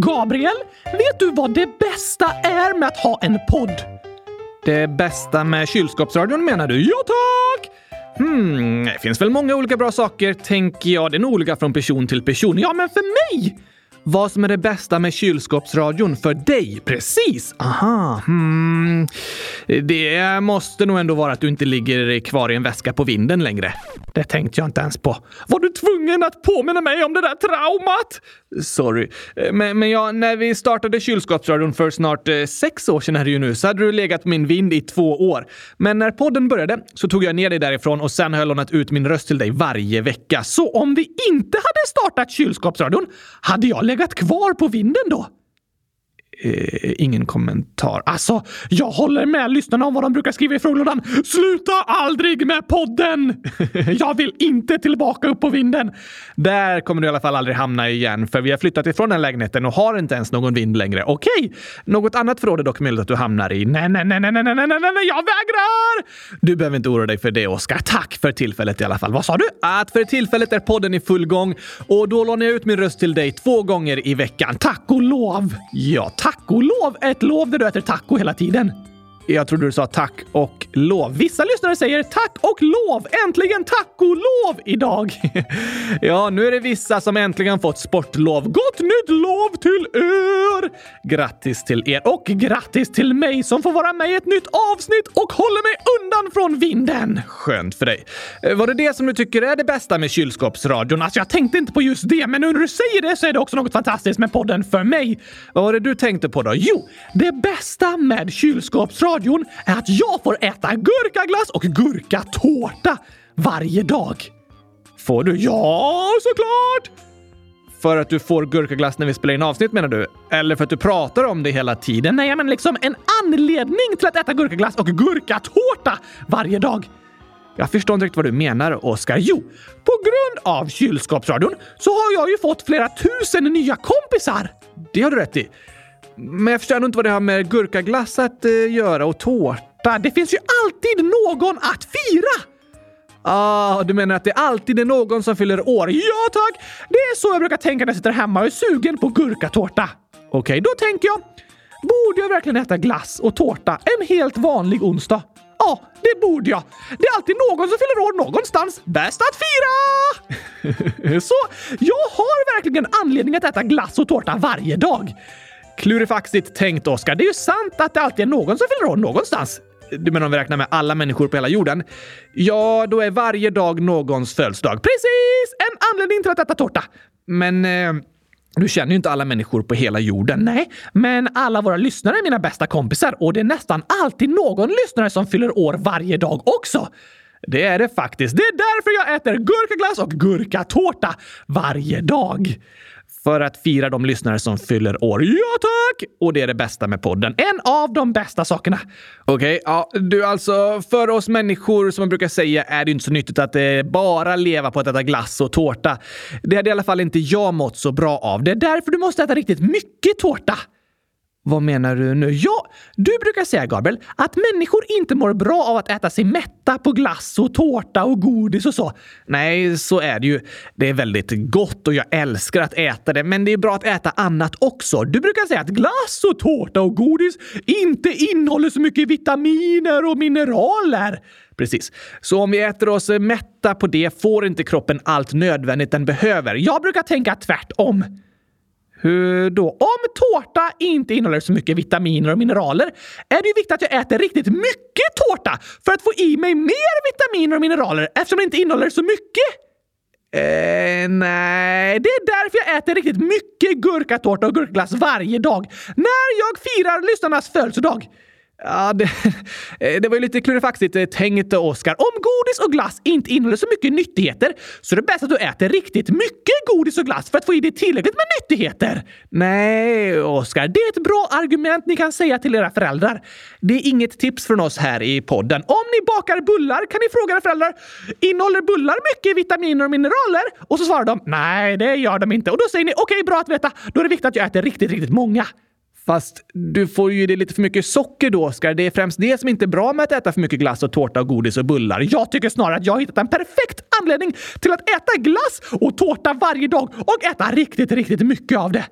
Gabriel, vet du vad det bästa är med att ha en podd? Det bästa med kylskåpsradion menar du? Ja tack! Hmm, det finns väl många olika bra saker, tänker jag. Det är nog olika från person till person. Ja, men för mig vad som är det bästa med kylskåpsradion för dig? Precis! Aha. Hmm. Det måste nog ändå vara att du inte ligger kvar i en väska på vinden längre. Det tänkte jag inte ens på. Var du tvungen att påminna mig om det där traumat? Sorry. Eh, men, men ja, när vi startade kylskåpsradion för snart eh, sex år sedan är det ju nu, så hade du legat på min vind i två år. Men när podden började så tog jag ner dig därifrån och sen höll jag ut min röst till dig varje vecka. Så om vi inte hade startat kylskåpsradion hade jag legat kvar på vinden då? Eh, ingen kommentar. Alltså, jag håller med lyssnarna om vad de brukar skriva i frågelådan. Sluta aldrig med podden! jag vill inte tillbaka upp på vinden. Där kommer du i alla fall aldrig hamna igen, för vi har flyttat ifrån den lägenheten och har inte ens någon vind längre. Okej, något annat förråd är dock möjligt att du hamnar i. Nej, nej, nej, nej, nej, nej, nej, nej, nej, jag vägrar! Du behöver inte oroa dig för det, Oskar. Tack för tillfället i alla fall. Vad sa du? Att för tillfället är podden i full gång och då lånar jag ut min röst till dig två gånger i veckan. Tack och lov! Ja, tack tacolov. Ett lov där du äter taco hela tiden. Jag trodde du sa tack och lov. Vissa lyssnare säger tack och lov! Äntligen tacolov idag! ja, nu är det vissa som äntligen fått sportlov. Gott nytt lov till er! Grattis till er och grattis till mig som får vara med i ett nytt avsnitt och håller mig undan från vinden. Skönt för dig. Eh, var det det som du tycker är det bästa med kylskåpsradion? Alltså, jag tänkte inte på just det, men nu när du säger det så är det också något fantastiskt med podden för mig. Vad var det du tänkte på då? Jo, det bästa med kylskåpsradion radion är att jag får äta gurkaglass och gurkatårta varje dag. Får du? Ja, såklart! För att du får gurkaglass när vi spelar in avsnitt menar du? Eller för att du pratar om det hela tiden? Nej, men liksom en anledning till att äta gurkaglass och gurkatårta varje dag. Jag förstår inte riktigt vad du menar, Oskar. Jo, på grund av kylskåpsradion så har jag ju fått flera tusen nya kompisar. Det har du rätt i. Men jag förstår inte vad det har med gurkaglass att uh, göra och tårta. Det finns ju alltid någon att fira! Ah, du menar att det alltid är någon som fyller år? Ja tack! Det är så jag brukar tänka när jag sitter hemma och är sugen på gurkatårta. Okej, okay, då tänker jag. Borde jag verkligen äta glass och tårta en helt vanlig onsdag? Ja, det borde jag. Det är alltid någon som fyller år någonstans. Bäst att fira! så jag har verkligen anledning att äta glass och tårta varje dag. Klurifaxigt tänkt, Oskar. Det är ju sant att det alltid är någon som fyller år någonstans. Du menar om vi räknar med alla människor på hela jorden? Ja, då är varje dag någons födelsedag. Precis! En anledning till att äta tårta. Men... Eh, du känner ju inte alla människor på hela jorden. Nej, men alla våra lyssnare är mina bästa kompisar och det är nästan alltid någon lyssnare som fyller år varje dag också. Det är det faktiskt. Det är därför jag äter gurkaglass och gurkatårta varje dag för att fira de lyssnare som fyller år. Ja, tack! Och det är det bästa med podden. En av de bästa sakerna. Okej, okay, ja, du alltså, för oss människor som man brukar säga är det inte så nyttigt att eh, bara leva på att äta glass och tårta. Det hade i alla fall inte jag mått så bra av. Det är därför du måste äta riktigt mycket tårta. Vad menar du nu? Ja, du brukar säga, Gabriel, att människor inte mår bra av att äta sig mätta på glass och tårta och godis och så. Nej, så är det ju. Det är väldigt gott och jag älskar att äta det, men det är bra att äta annat också. Du brukar säga att glass och tårta och godis inte innehåller så mycket vitaminer och mineraler. Precis. Så om vi äter oss mätta på det får inte kroppen allt nödvändigt den behöver. Jag brukar tänka tvärtom. Hur då? Om tårta inte innehåller så mycket vitaminer och mineraler är det ju viktigt att jag äter riktigt mycket tårta för att få i mig mer vitaminer och mineraler eftersom det inte innehåller så mycket. Eh, nej. Det är därför jag äter riktigt mycket gurkatårta och gurkglass varje dag när jag firar lyssnarnas födelsedag. Ja, det, eh, det var ju lite klurifaxigt eh, tänkt, Oskar. Om godis och glass inte innehåller så mycket nyttigheter så är det bäst att du äter riktigt mycket godis och glass för att få i dig tillräckligt med nyttigheter. Nej, Oskar, det är ett bra argument ni kan säga till era föräldrar. Det är inget tips från oss här i podden. Om ni bakar bullar kan ni fråga era föräldrar innehåller bullar mycket vitaminer och mineraler? Och så svarar de nej, det gör de inte. Och då säger ni okej, okay, bra att veta. Då är det viktigt att jag äter riktigt, riktigt många. Fast du får ju det lite för mycket socker då, Oskar. Det är främst det som inte är bra med att äta för mycket glass och tårta och godis och bullar. Jag tycker snarare att jag har hittat en perfekt anledning till att äta glass och tårta varje dag och äta riktigt, riktigt mycket av det.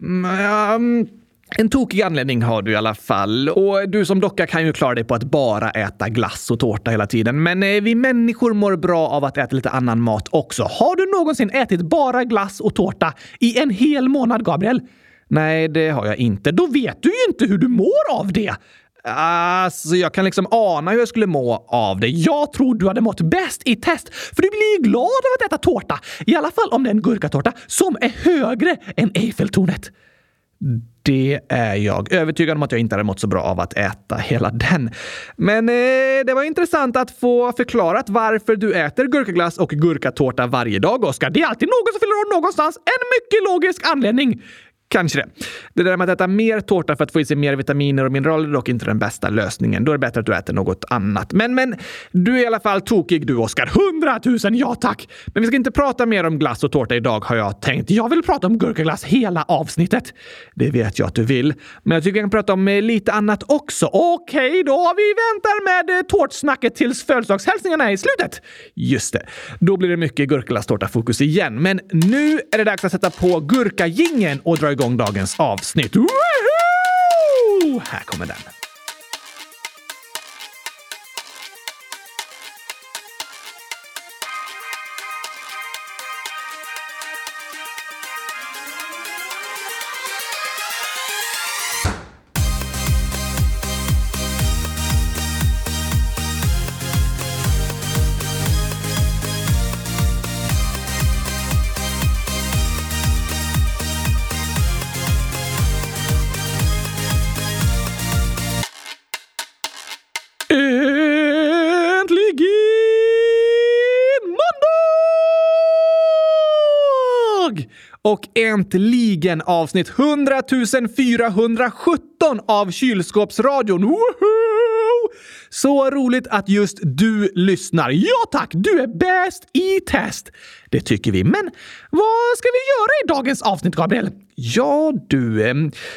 Mm, ehm, en tokig anledning har du i alla fall. Och du som docka kan ju klara dig på att bara äta glass och tårta hela tiden. Men eh, vi människor mår bra av att äta lite annan mat också. Har du någonsin ätit bara glass och tårta i en hel månad, Gabriel? Nej, det har jag inte. Då vet du ju inte hur du mår av det. Alltså, jag kan liksom ana hur jag skulle må av det. Jag tror du hade mått bäst i test, för du blir ju glad av att äta tårta. I alla fall om det är en gurkatårta som är högre än Eiffeltornet. Det är jag övertygad om att jag inte hade mått så bra av att äta hela den. Men eh, det var intressant att få förklarat varför du äter gurkaglass och gurkatårta varje dag, Oskar. Det är alltid någon som fyller år någonstans. En mycket logisk anledning. Kanske det. Det där med att äta mer tårta för att få i sig mer vitaminer och mineraler är dock inte den bästa lösningen. Då är det bättre att du äter något annat. Men, men, du är i alla fall tokig du, Oskar. Hundratusen ja tack! Men vi ska inte prata mer om glass och tårta idag har jag tänkt. Jag vill prata om gurkaglass hela avsnittet. Det vet jag att du vill. Men jag tycker vi kan prata om eh, lite annat också. Okej då, vi väntar med eh, tårtsnacket tills födelsedagshälsningarna är i slutet. Just det. Då blir det mycket gurkaglasstårta-fokus igen. Men nu är det dags att sätta på gurkagingen och dra igång igång dagens avsnitt. Woohoo! Här kommer den. Och äntligen avsnitt 100 417 av Kylskåpsradion. Woho! Så roligt att just du lyssnar. Ja tack, du är bäst i test. Det tycker vi. Men vad ska vi göra i dagens avsnitt, Gabriel? Ja du, eh,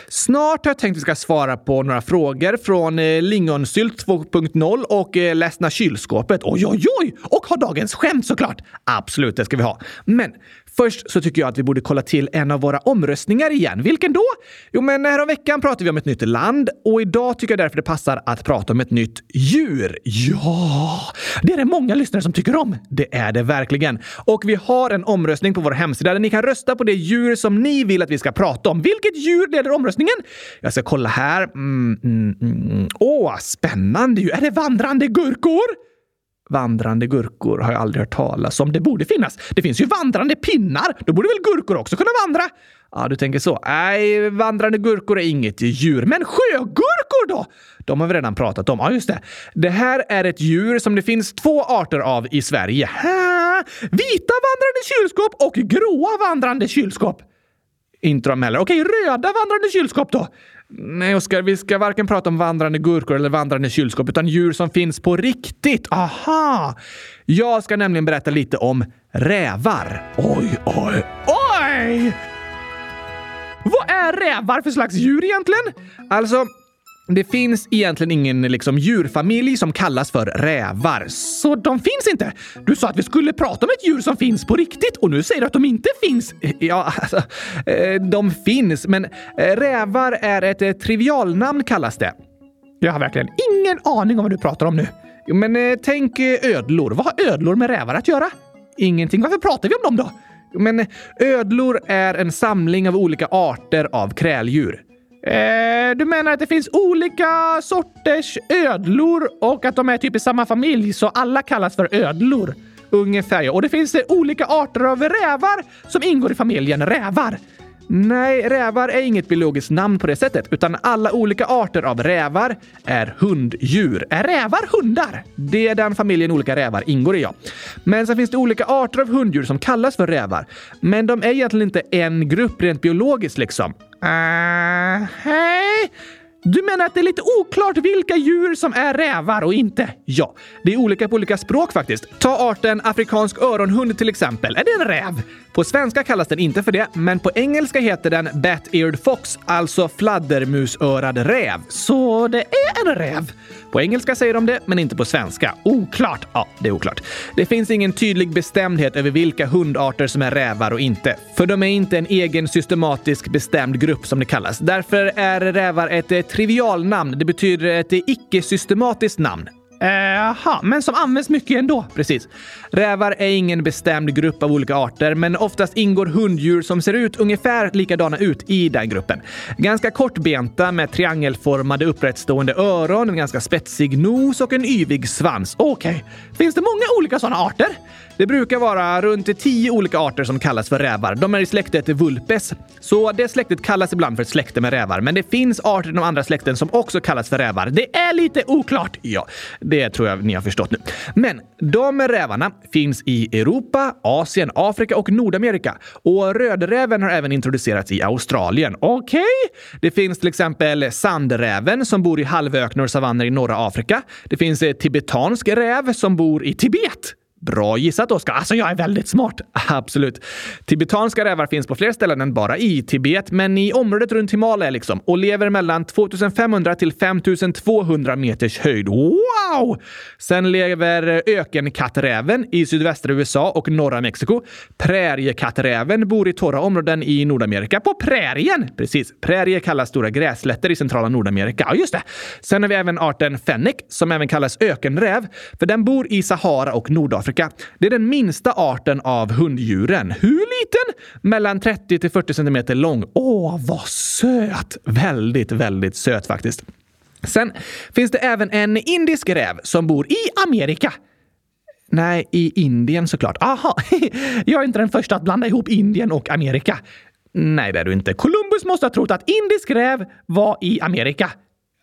snart har jag tänkt att vi ska svara på några frågor från eh, Lingonsylt 2.0 och eh, Ledsna kylskåpet. Oj, oj, oj! Och ha dagens skämt såklart! Absolut, det ska vi ha. Men Först så tycker jag att vi borde kolla till en av våra omröstningar igen. Vilken då? Jo, men häromveckan veckan pratade vi om ett nytt land och idag tycker jag därför det passar att prata om ett nytt djur. Ja, det är det många lyssnare som tycker om. Det är det verkligen. Och vi har en omröstning på vår hemsida där ni kan rösta på det djur som ni vill att vi ska prata om. Vilket djur leder omröstningen? Jag ska kolla här. Mm, mm, mm. Åh, spännande ju! Är det vandrande gurkor? Vandrande gurkor har jag aldrig hört talas om. Det borde finnas. Det finns ju vandrande pinnar. Då borde väl gurkor också kunna vandra? Ja, du tänker så. Nej, vandrande gurkor är inget djur. Men sjögurkor då? De har vi redan pratat om. Ja, just det. Det här är ett djur som det finns två arter av i Sverige. Ha! Vita vandrande kylskåp och gråa vandrande kylskåp. Inte de heller. Okej, röda vandrande kylskåp då? Nej, Oskar, vi ska varken prata om vandrande gurkor eller vandrande kylskåp, utan djur som finns på riktigt. Aha! Jag ska nämligen berätta lite om rävar. Oj, oj, oj! Vad är rävar för slags djur egentligen? Alltså, det finns egentligen ingen liksom, djurfamilj som kallas för rävar. Så de finns inte? Du sa att vi skulle prata om ett djur som finns på riktigt och nu säger du att de inte finns. Ja, alltså, eh, de finns, men eh, rävar är ett eh, trivialnamn kallas det. Jag har verkligen ingen aning om vad du pratar om nu. Men tänk ödlor. Vad har ödlor med rävar att göra? Ingenting. Varför pratar vi om dem då? Men ödlor är en samling av olika arter av kräldjur. Eh, du menar att det finns olika sorters ödlor och att de är typ i samma familj så alla kallas för ödlor? Ungefär ja. Och det finns olika arter av rävar som ingår i familjen rävar. Nej, rävar är inget biologiskt namn på det sättet, utan alla olika arter av rävar är hunddjur. Är rävar hundar? Det är den familjen olika rävar ingår i, ja. Men sen finns det olika arter av hunddjur som kallas för rävar. Men de är egentligen inte en grupp rent biologiskt liksom. Uh, hej! Du menar att det är lite oklart vilka djur som är rävar och inte? Ja, det är olika på olika språk faktiskt. Ta arten afrikansk öronhund till exempel. Är det en räv? På svenska kallas den inte för det, men på engelska heter den bat-eared fox, alltså fladdermusörad räv. Så det är en räv? På engelska säger de det, men inte på svenska. Oklart. Ja, det är oklart. Det finns ingen tydlig bestämdhet över vilka hundarter som är rävar och inte. För de är inte en egen systematisk bestämd grupp som det kallas. Därför är rävar ett eh, trivialnamn. Det betyder ett eh, icke-systematiskt namn. Eh, Jaha, men som används mycket ändå. Precis. Rävar är ingen bestämd grupp av olika arter, men oftast ingår hunddjur som ser ut ungefär likadana ut i den gruppen. Ganska kortbenta med triangelformade upprättstående öron, en ganska spetsig nos och en yvig svans. Okej. Okay. Finns det många olika sådana arter? Det brukar vara runt tio olika arter som kallas för rävar. De är i släktet Vulpes, så det släktet kallas ibland för ett släkte med rävar. Men det finns arter i de andra släkten som också kallas för rävar. Det är lite oklart. Ja, det tror jag ni har förstått nu. Men de rävarna finns i Europa, Asien, Afrika och Nordamerika. Och rödräven har även introducerats i Australien. Okej? Okay. Det finns till exempel sandräven som bor i halvöknar och savanner i norra Afrika. Det finns eh, tibetansk räv som bor i Tibet. Bra gissat, Oskar. Alltså, jag är väldigt smart. Absolut. Tibetanska rävar finns på fler ställen än bara i Tibet, men i området runt Himalaya liksom och lever mellan 2500 till 5200 meters höjd. Wow! Sen lever ökenkatträven i sydvästra USA och norra Mexiko. Präriekatträven bor i torra områden i Nordamerika. På prärien! Precis. Prärie kallas stora grässlätter i centrala Nordamerika. Ja, just det. Sen har vi även arten fennek, som även kallas ökenräv, för den bor i Sahara och Nordafrika Afrika. Det är den minsta arten av hunddjuren. Hur liten? Mellan 30 till 40 centimeter lång. Åh, vad söt! Väldigt, väldigt söt faktiskt. Sen finns det även en indisk räv som bor i Amerika. Nej, i Indien såklart. Aha, jag är inte den första att blanda ihop Indien och Amerika. Nej, det är du inte. Columbus måste ha trott att indisk räv var i Amerika.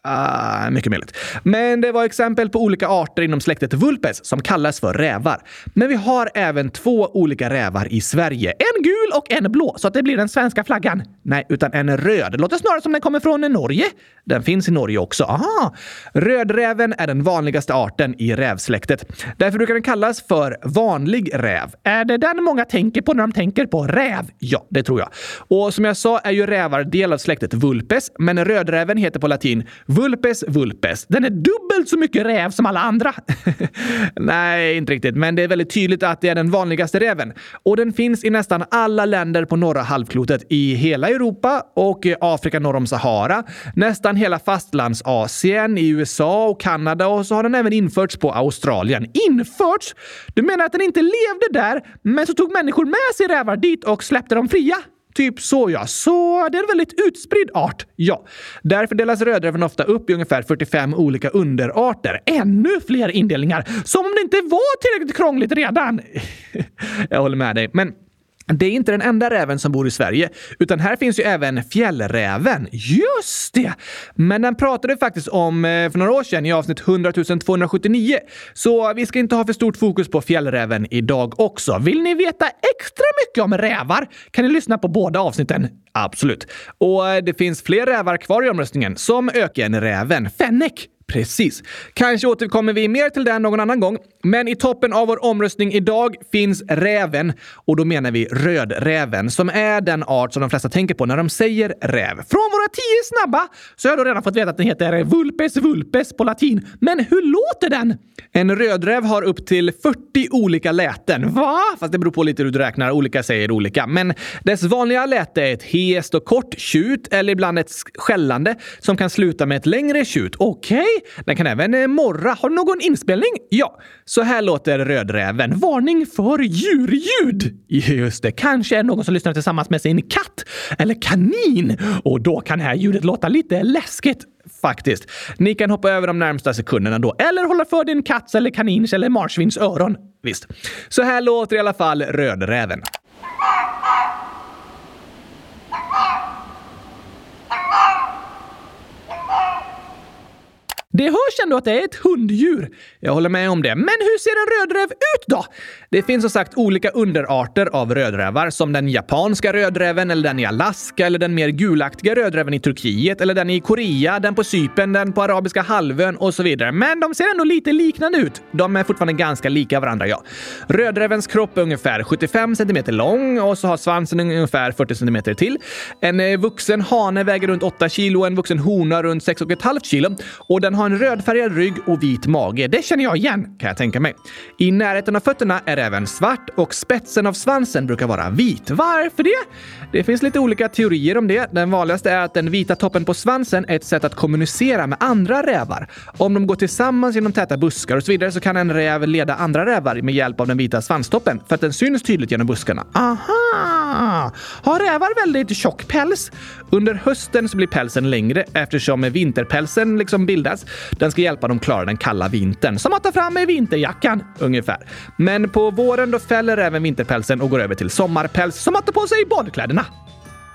Ah, mycket möjligt. Men det var exempel på olika arter inom släktet Vulpes som kallas för rävar. Men vi har även två olika rävar i Sverige. En gul och en blå, så att det blir den svenska flaggan. Nej, utan en röd. Det låter snarare som den kommer från Norge. Den finns i Norge också. Aha! Rödräven är den vanligaste arten i rävsläktet. Därför brukar den kallas för vanlig räv. Är det den många tänker på när de tänker på räv? Ja, det tror jag. Och som jag sa är ju rävar del av släktet Vulpes, men rödräven heter på latin Vulpes vulpes. Den är dubbelt så mycket räv som alla andra. Nej, inte riktigt, men det är väldigt tydligt att det är den vanligaste räven. Och den finns i nästan alla länder på norra halvklotet i hela Europa och Afrika norr om Sahara, nästan hela fastlandsasien, i USA och Kanada och så har den även införts på Australien. Införts? Du menar att den inte levde där, men så tog människor med sig rävar dit och släppte dem fria? Typ så ja. Så det är en väldigt utspridd art. Ja. Därför delas rödräven ofta upp i ungefär 45 olika underarter. Ännu fler indelningar. Som om det inte var tillräckligt krångligt redan. Jag håller med dig. Men det är inte den enda räven som bor i Sverige, utan här finns ju även fjällräven. Just det! Men den pratade vi faktiskt om eh, för några år sedan i avsnitt 100 279. Så vi ska inte ha för stort fokus på fjällräven idag också. Vill ni veta extra mycket om rävar kan ni lyssna på båda avsnitten. Absolut. Och eh, det finns fler rävar kvar i omröstningen, som ökenräven Fännek. Precis. Kanske återkommer vi mer till den någon annan gång, men i toppen av vår omröstning idag finns räven. Och då menar vi rödräven, som är den art som de flesta tänker på när de säger räv. Från våra tio snabba så har jag då redan fått veta att den heter vulpes vulpes på latin. Men hur låter den? En rödräv har upp till 40 olika läten. Va? Fast det beror på lite hur du räknar. Olika säger olika. Men dess vanliga läte är ett hest och kort tjut eller ibland ett skällande som kan sluta med ett längre tjut. Okej? Okay. Den kan även eh, morra. Har du någon inspelning? Ja, så här låter rödräven. Varning för djurljud! Just det. Kanske är någon som lyssnar tillsammans med sin katt eller kanin och då kan det här ljudet låta lite läskigt. Faktiskt. Ni kan hoppa över de närmsta sekunderna då, eller hålla för din katts eller kanins eller marsvins öron. Visst. Så här låter i alla fall rödräven. Det hörs ändå att det är ett hunddjur. Jag håller med om det. Men hur ser en rödräv ut då? Det finns som sagt olika underarter av rödrävar som den japanska rödräven eller den i Alaska eller den mer gulaktiga rödräven i Turkiet eller den i Korea, den på Cypern, den på Arabiska halvön och så vidare. Men de ser ändå lite liknande ut. De är fortfarande ganska lika varandra, ja. Rödrävens kropp är ungefär 75 cm lång och så har svansen ungefär 40 cm till. En eh, vuxen hane väger runt 8 kilo, en vuxen hona runt 6,5 kilo och den har en rödfärgad rygg och vit mage. Det känner jag igen, kan jag tänka mig. I närheten av fötterna är även svart och spetsen av svansen brukar vara vit. Varför det? Det finns lite olika teorier om det. Den vanligaste är att den vita toppen på svansen är ett sätt att kommunicera med andra rävar. Om de går tillsammans genom täta buskar och så vidare så kan en räv leda andra rävar med hjälp av den vita svanstoppen för att den syns tydligt genom buskarna. Aha! Har rävar väldigt tjock päls? Under hösten så blir pälsen längre eftersom vinterpälsen liksom bildas. Den ska hjälpa dem klara den kalla vintern. Som att ta fram vinterjackan, ungefär. Men på våren då fäller även vinterpälsen och går över till sommarpäls. Som att ta på sig badkläderna.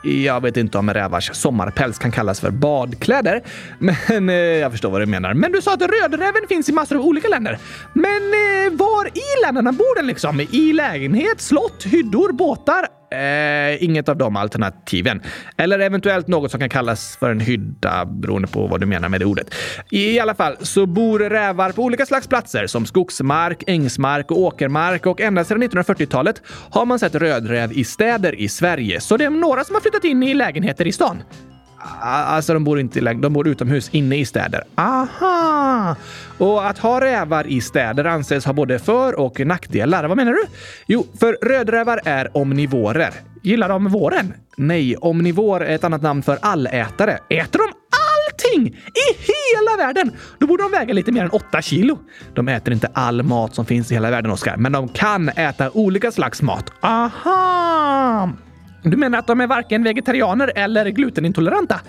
Jag vet inte om rävars sommarpäls kan kallas för badkläder, men eh, jag förstår vad du menar. Men du sa att rödräven finns i massor av olika länder. Men eh, var i länderna bor den liksom? I lägenhet, slott, hyddor, båtar? Eh, inget av de alternativen. Eller eventuellt något som kan kallas för en hydda beroende på vad du menar med det ordet. I alla fall så bor rävar på olika slags platser som skogsmark, ängsmark och åkermark och ända sedan 1940-talet har man sett rödräv i städer i Sverige. Så det är några som har flyttat in i lägenheter i stan. Alltså, de bor inte i de bor utomhus, inne i städer. Aha! Och att ha rävar i städer anses ha både för och nackdelar. Vad menar du? Jo, för rödrävar är omnivorer. Gillar de våren? Nej, omnivor är ett annat namn för allätare. Äter de allting i hela världen! Då borde de väga lite mer än 8 kilo. De äter inte all mat som finns i hela världen, Oskar, men de kan äta olika slags mat. Aha! Du menar att de är varken vegetarianer eller glutenintoleranta?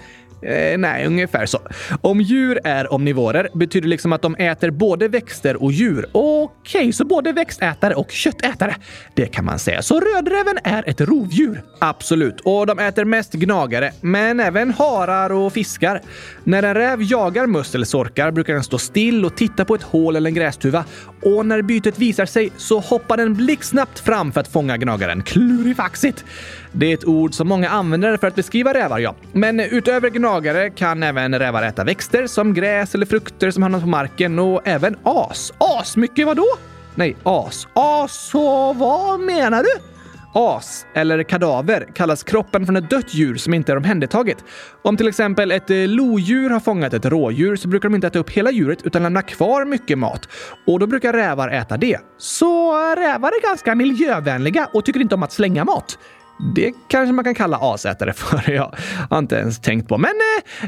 Eh, nej, ungefär så. Om djur är omnivorer betyder liksom att de äter både växter och djur. Okej, okay, så både växtätare och köttätare. Det kan man säga. Så rödräven är ett rovdjur? Absolut. Och de äter mest gnagare, men även harar och fiskar. När en räv jagar musselsorkar brukar den stå still och titta på ett hål eller en grästuva. Och när bytet visar sig så hoppar den blixtsnabbt fram för att fånga gnagaren. Klurifaxigt! Det är ett ord som många använder för att beskriva rävar, ja. Men utöver gnagare kan även rävar äta växter som gräs eller frukter som hamnat på marken och även as. As mycket vadå? Nej, as. As och vad menar du? As, eller kadaver, kallas kroppen från ett dött djur som inte är omhändertaget. Om till exempel ett eh, lodjur har fångat ett rådjur så brukar de inte äta upp hela djuret utan lämna kvar mycket mat. Och då brukar rävar äta det. Så eh, rävar är ganska miljövänliga och tycker inte om att slänga mat. Det kanske man kan kalla asätare för. Jag har inte ens tänkt på. Men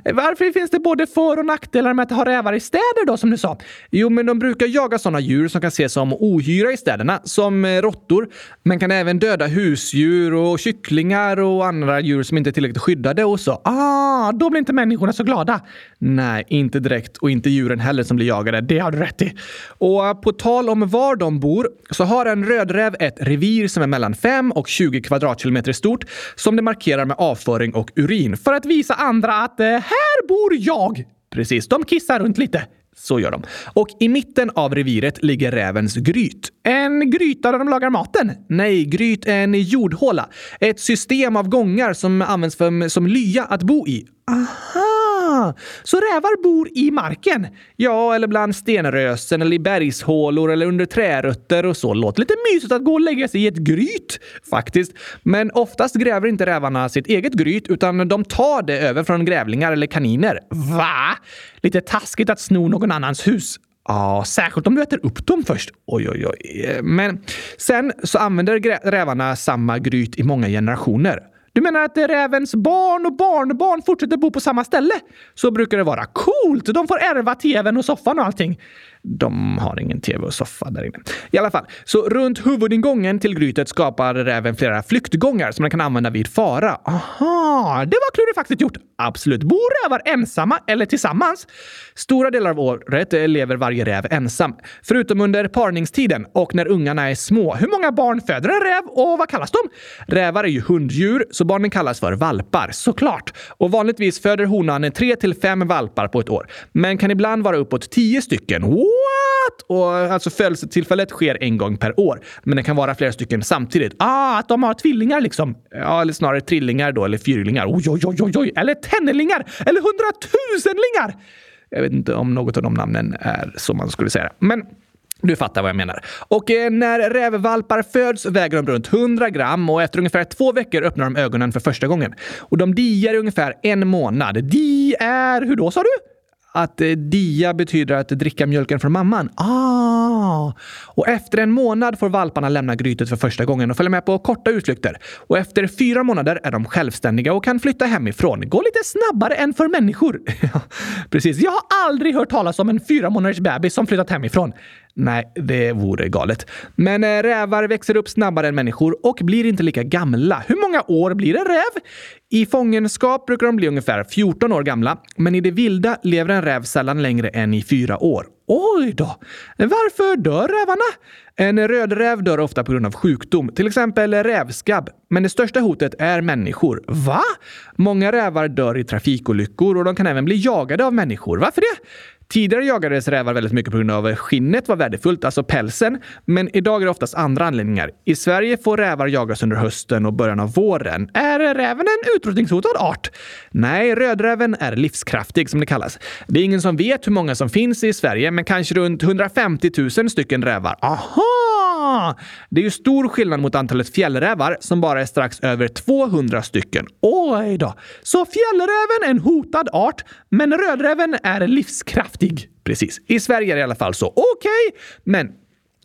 eh, varför finns det både för och nackdelar med att ha rävar i städer då, som du sa? Jo, men de brukar jaga sådana djur som kan ses som ohyra i städerna, som eh, råttor, men kan även döda husdjur och kycklingar och andra djur som inte är tillräckligt skyddade och så. Ah, då blir inte människorna så glada. Nej, inte direkt och inte djuren heller som blir jagade. Det har du rätt i. Och eh, på tal om var de bor så har en rödräv ett revir som är mellan 5 och 20 kvadratkilometer stort som det markerar med avföring och urin för att visa andra att eh, här bor jag. Precis, de kissar runt lite. Så gör de. Och i mitten av reviret ligger rävens gryt. En gryta där de lagar maten? Nej, gryt är en jordhåla. Ett system av gångar som används för, som lya att bo i. Aha! Så rävar bor i marken? Ja, eller bland stenrösen eller i bergshålor eller under trärötter och så. Låter lite mysigt att gå och lägga sig i ett gryt, faktiskt. Men oftast gräver inte rävarna sitt eget gryt, utan de tar det över från grävlingar eller kaniner. Va? Lite taskigt att sno någon annans hus. Ja, särskilt om du äter upp dem först. Oj, oj, oj. Men sen så använder rävarna samma gryt i många generationer. Du menar att rävens barn och barnbarn fortsätter bo på samma ställe? Så brukar det vara. Coolt! De får ärva tvn och soffan och allting. De har ingen tv och soffa där inne. I alla fall, så runt huvudingången till grytet skapar räven flera flyktgångar som den kan använda vid fara. Aha, det var klurifaxigt gjort. Absolut. Bor rävar ensamma eller tillsammans? Stora delar av året lever varje räv ensam, förutom under parningstiden och när ungarna är små. Hur många barn föder en räv och vad kallas de? Rävar är ju hunddjur, så barnen kallas för valpar. Såklart. Och vanligtvis föder honan tre till fem valpar på ett år, men kan ibland vara uppåt tio stycken. What? Och alltså födelsetillfället sker en gång per år, men det kan vara flera stycken samtidigt. Ah, att de har tvillingar liksom. Ja, eller snarare trillingar då, eller fyrlingar. Oj, oj, oj, oj, oj. Eller tennelingar! Eller hundratusenlingar! Jag vet inte om något av de namnen är så man skulle säga. Men du fattar vad jag menar. Och eh, när rävvalpar föds väger de runt 100 gram och efter ungefär två veckor öppnar de ögonen för första gången. Och de diar i ungefär en månad. Di är... Hur då sa du? Att eh, dia betyder att dricka mjölken från mamman. Ah! Och efter en månad får valparna lämna grytet för första gången och följa med på korta utflykter. Och efter fyra månader är de självständiga och kan flytta hemifrån. Gå lite snabbare än för människor. Precis. Jag har aldrig hört talas om en fyra månaders bebis som flyttat hemifrån. Nej, det vore galet. Men eh, rävar växer upp snabbare än människor och blir inte lika gamla. Hur många år blir en räv? I fångenskap brukar de bli ungefär 14 år gamla, men i det vilda lever en räv sällan längre än i fyra år. Oj då! Varför dör rävarna? En rödräv dör ofta på grund av sjukdom, till exempel rävskabb. Men det största hotet är människor. Va? Många rävar dör i trafikolyckor och de kan även bli jagade av människor. Varför det? Tidigare jagades rävar väldigt mycket på grund av skinnet var värdefullt, alltså pälsen. Men idag är det oftast andra anledningar. I Sverige får rävar jagas under hösten och början av våren. Är räven en utrotningshotad art? Nej, rödräven är livskraftig som det kallas. Det är ingen som vet hur många som finns i Sverige, men kanske runt 150 000 stycken rävar. Aha! Det är ju stor skillnad mot antalet fjällrävar som bara är strax över 200 stycken. Oj då! Så fjällräven är en hotad art, men rödräven är livskraftig. Precis. I Sverige är det i alla fall så. Okej, okay. men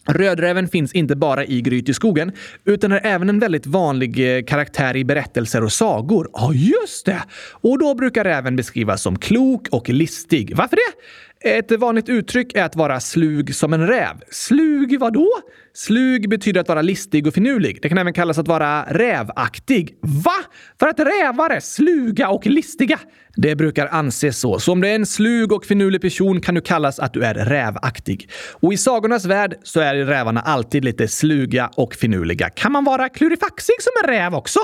Rödräven finns inte bara i Gryteskogen, utan är även en väldigt vanlig eh, karaktär i berättelser och sagor. Ja, just det! Och då brukar räven beskrivas som klok och listig. Varför det? Ett vanligt uttryck är att vara slug som en räv. Slug vadå? Slug betyder att vara listig och finurlig. Det kan även kallas att vara rävaktig. Va? För att rävar är sluga och listiga? Det brukar anses så. Så om du är en slug och finurlig person kan du kallas att du är rävaktig. Och i sagornas värld så är rävarna alltid lite sluga och finurliga. Kan man vara klurifaxig som en räv också?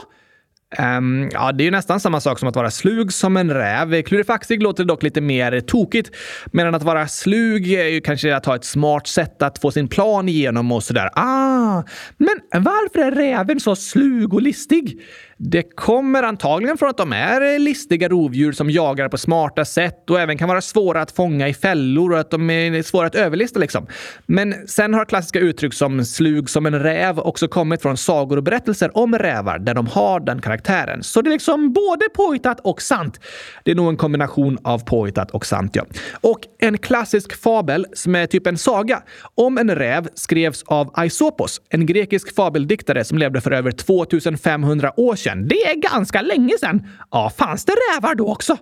Um, ja, det är ju nästan samma sak som att vara slug som en räv. Klurifaxig låter dock lite mer tokigt, medan att vara slug är ju kanske att ha ett smart sätt att få sin plan igenom och sådär. Ah, men varför är räven så slug och listig? Det kommer antagligen från att de är listiga rovdjur som jagar på smarta sätt och även kan vara svåra att fånga i fällor och att de är svåra att överlista liksom. Men sen har klassiska uttryck som slug som en räv också kommit från sagor och berättelser om rävar där de har den karaktären. Så det är liksom både påhittat och sant. Det är nog en kombination av påhittat och sant, ja. Och en klassisk fabel som är typ en saga om en räv skrevs av Aisopos, en grekisk fabeldiktare som levde för över 2500 år sedan sedan. Det är ganska länge sedan. Ja, fanns det rävar då också?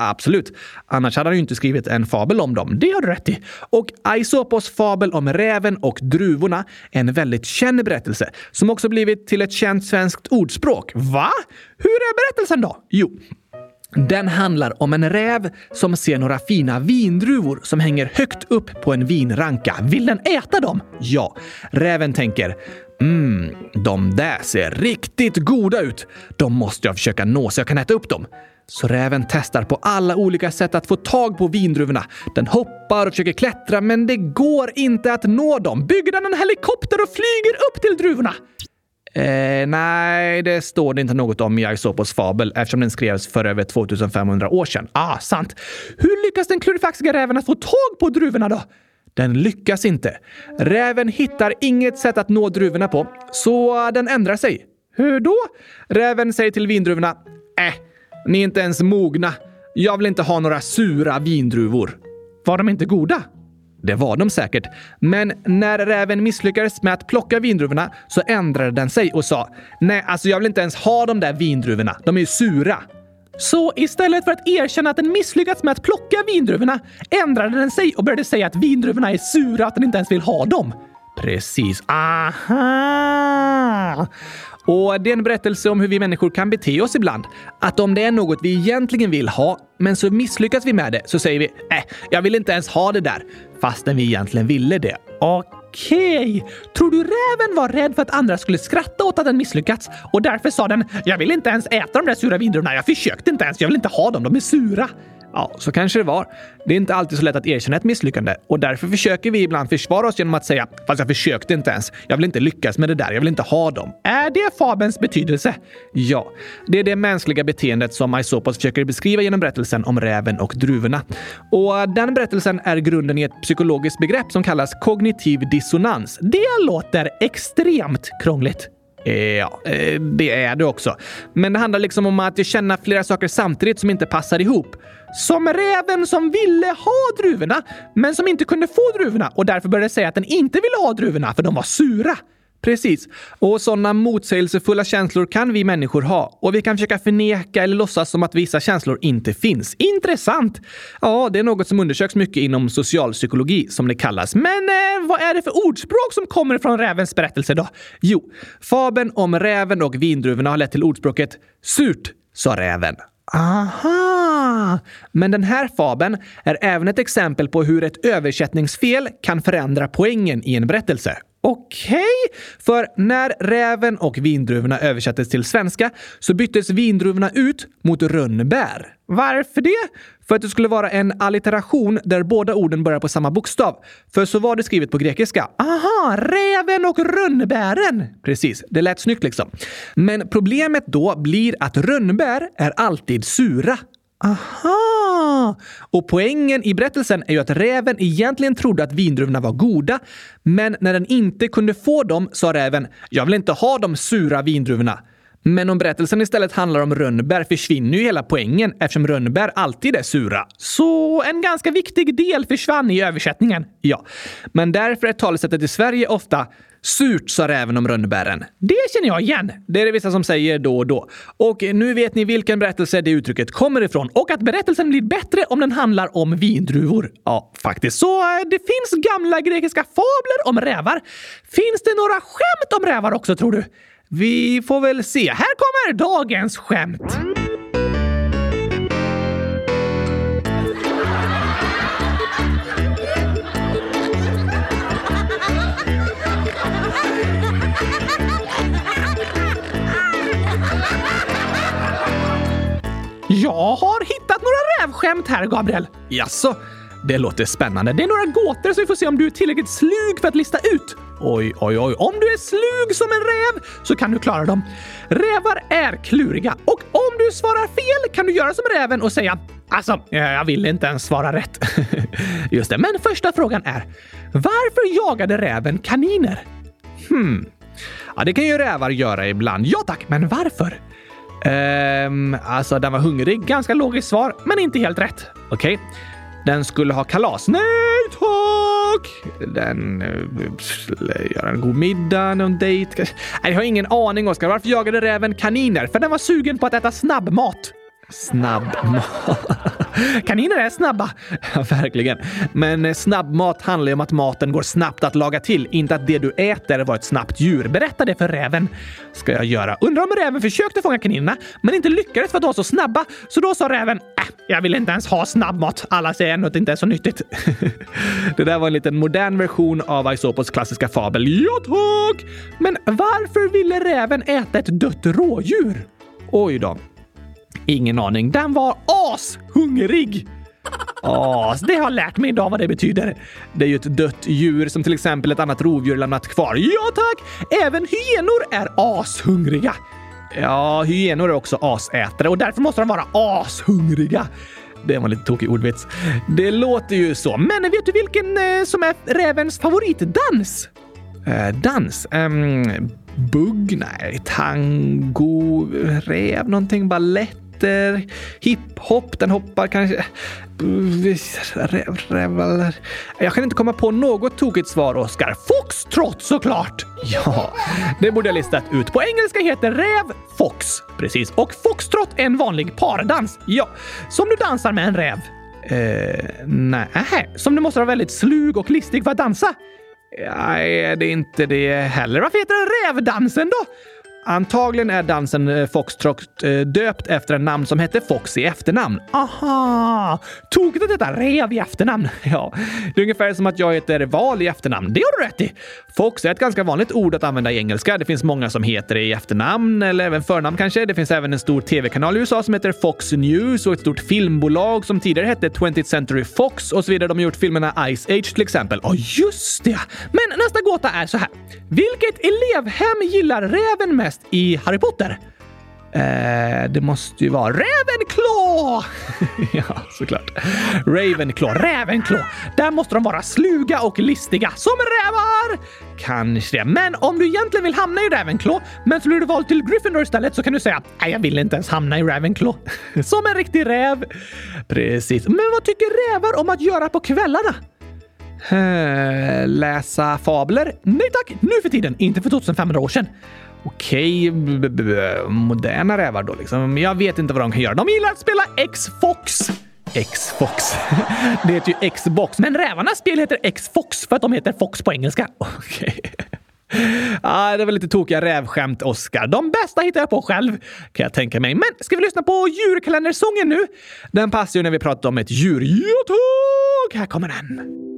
Absolut. Annars hade han ju inte skrivit en fabel om dem. Det har du rätt i. Och Aisopos fabel om räven och druvorna är en väldigt känd berättelse som också blivit till ett känt svenskt ordspråk. Va? Hur är berättelsen då? Jo, den handlar om en räv som ser några fina vindruvor som hänger högt upp på en vinranka. Vill den äta dem? Ja. Räven tänker Mm, de där ser riktigt goda ut. De måste jag försöka nå så jag kan äta upp dem. Så räven testar på alla olika sätt att få tag på vindruvorna. Den hoppar och försöker klättra, men det går inte att nå dem. Bygger den en helikopter och flyger upp till druvorna? Eh, nej, det står det inte något om i Aesopos fabel eftersom den skrevs för över 2500 år sedan. Ah, sant. Hur lyckas den klurifaxiga räven att få tag på druvorna då? Den lyckas inte. Räven hittar inget sätt att nå druvorna på, så den ändrar sig. Hur då? Räven säger till vindruvorna. Äh, ni är inte ens mogna. Jag vill inte ha några sura vindruvor. Var de inte goda? Det var de säkert. Men när räven misslyckades med att plocka vindruvorna så ändrade den sig och sa Nej, alltså jag vill inte ens ha de där vindruvorna. De är ju sura. Så istället för att erkänna att den misslyckats med att plocka vindruvorna ändrade den sig och började säga att vindruvorna är sura, att den inte ens vill ha dem. Precis. Aha! Och det är en berättelse om hur vi människor kan bete oss ibland. Att om det är något vi egentligen vill ha, men så misslyckas vi med det, så säger vi äh, jag vill inte ens ha det där, fastän vi egentligen ville det. Okej, Okej, tror du räven var rädd för att andra skulle skratta åt att den misslyckats? Och därför sa den “Jag vill inte ens äta de där sura vindruvorna, jag försökte inte ens, jag vill inte ha dem, de är sura”? Ja, så kanske det var. Det är inte alltid så lätt att erkänna ett misslyckande och därför försöker vi ibland försvara oss genom att säga “Fast jag försökte inte ens. Jag vill inte lyckas med det där. Jag vill inte ha dem.” Är det fabelns betydelse? Ja, det är det mänskliga beteendet som Aesopos försöker beskriva genom berättelsen om räven och druvorna. Och den berättelsen är grunden i ett psykologiskt begrepp som kallas kognitiv dissonans. Det låter extremt krångligt. Eh, ja, eh, det är det också. Men det handlar liksom om att känna flera saker samtidigt som inte passar ihop. Som räven som ville ha druvorna, men som inte kunde få druvorna och därför började säga att den inte ville ha druvorna för de var sura. Precis. Och sådana motsägelsefulla känslor kan vi människor ha. Och vi kan försöka förneka eller låtsas som att vissa känslor inte finns. Intressant! Ja, det är något som undersöks mycket inom socialpsykologi, som det kallas. Men eh, vad är det för ordspråk som kommer från rävens berättelse då? Jo, fabeln om räven och vindruvorna har lett till ordspråket “Surt, sa räven”. Aha! Men den här fabeln är även ett exempel på hur ett översättningsfel kan förändra poängen i en berättelse. Okej, okay. för när räven och vindruvorna översattes till svenska så byttes vindruvorna ut mot rönnbär. Varför det? För att det skulle vara en allitteration där båda orden börjar på samma bokstav. För så var det skrivet på grekiska. Aha, räven och rönnbären! Precis, det lät snyggt liksom. Men problemet då blir att rönnbär är alltid sura. Aha! Ah! Och poängen i berättelsen är ju att räven egentligen trodde att vindruvorna var goda, men när den inte kunde få dem sa räven “Jag vill inte ha de sura vindruvorna”. Men om berättelsen istället handlar om rönnbär försvinner ju hela poängen eftersom rönnbär alltid är sura. Så en ganska viktig del försvann i översättningen. Ja, men därför är talesättet i Sverige ofta Surt sa räven om rönnbären. Det känner jag igen. Det är det vissa som säger då och då. Och nu vet ni vilken berättelse det uttrycket kommer ifrån och att berättelsen blir bättre om den handlar om vindruvor. Ja, faktiskt. Så eh, det finns gamla grekiska fabler om rävar. Finns det några skämt om rävar också, tror du? Vi får väl se. Här kommer dagens skämt. Jag har hittat några rävskämt här, Gabriel. Jaså? Det låter spännande. Det är några gåtor så vi får se om du är tillräckligt slug för att lista ut. Oj, oj, oj. Om du är slug som en räv så kan du klara dem. Rävar är kluriga och om du svarar fel kan du göra som räven och säga Alltså, eh, jag vill inte ens svara rätt. Just det, men första frågan är Varför jagade räven kaniner? Hmm. Ja, det kan ju rävar göra ibland. Ja tack, men varför? Ehm, alltså den var hungrig. Ganska logiskt svar, men inte helt rätt. Okej. Okay. Den skulle ha kalas. Nej tack! Den... Eh, skulle göra en god middag, någon dejt. Nej, jag har ingen aning, Oskar. Varför jagade räven kaniner? För den var sugen på att äta snabbmat. Snabbmat. Kaniner är snabba. Ja, verkligen. Men eh, snabbmat handlar ju om att maten går snabbt att laga till, inte att det du äter var ett snabbt djur. Berätta det för räven. Ska jag göra. Undrar om räven försökte fånga kaninerna, men inte lyckades för att de var så snabba. Så då sa räven, äh, jag vill inte ens ha snabbmat. Alla säger ändå att det inte är så nyttigt. det där var en liten modern version av Aesopos klassiska fabel. Ja, tack! Men varför ville räven äta ett dött rådjur? Oj då. Ingen aning. Den var ashungrig! As, det har jag lärt mig idag vad det betyder. Det är ju ett dött djur som till exempel ett annat rovdjur lämnat kvar. Ja tack! Även hyenor är ashungriga. Ja, hyenor är också asätare och därför måste de vara ashungriga. Det var lite tokig ordvits. Det låter ju så. Men vet du vilken eh, som är rävens favoritdans? Eh, dans? Um, bugg? Nej. Tango? Räv? Någonting? balletter, hiphop. Den hoppar kanske... Räv, räv, jag kan inte komma på något tokigt svar, Oskar. Foxtrot såklart! Ja, det borde jag listat ut. På engelska heter räv fox. Precis. Och foxtrot är en vanlig pardans. Ja, som du dansar med en räv. Eh, nej, äh, som du måste vara väldigt slug och listig för att dansa. Nej, det är inte det heller. Varför heter den rävdansen då? Antagligen är dansen eh, Foxtrot eh, döpt efter en namn som hette Fox i efternamn. Aha! Tokigt att heta Rev i efternamn. Ja, det är ungefär som att jag heter Val i efternamn. Det har du rätt i. Fox är ett ganska vanligt ord att använda i engelska. Det finns många som heter det i efternamn eller även förnamn kanske. Det finns även en stor tv-kanal i USA som heter Fox News och ett stort filmbolag som tidigare hette 20th Century Fox och så vidare. De har gjort filmerna Ice Age till exempel. Ja, oh, just det! Men nästa gåta är så här. Vilket elevhem gillar räven mest häst i Harry Potter? Eh, det måste ju vara Ravenclaw! ja, såklart. Ravenclaw, Ravenclaw. Där måste de vara sluga och listiga som rävar! Kanske det. Men om du egentligen vill hamna i Ravenclaw, men så blir du vald till Gryffindor istället så kan du säga nej, jag vill inte ens hamna i Ravenclaw. som en riktig räv. Precis. Men vad tycker rävar om att göra på kvällarna? Eh, läsa fabler? Nej tack, nu för tiden, inte för 2500 år sedan okej, okay, moderna rävar då liksom. Jag vet inte vad de kan göra. De gillar att spela X-Fox. X-Fox. Det heter ju Xbox, men rävarnas spel heter X-Fox för att de heter Fox på engelska. Okej. Okay. Ah, det var lite tokiga rävskämt, Oskar. De bästa hittar jag på själv, kan jag tänka mig. Men ska vi lyssna på djurkalendersången nu? Den passar ju när vi pratar om ett djur. Ja, tack! Här kommer den.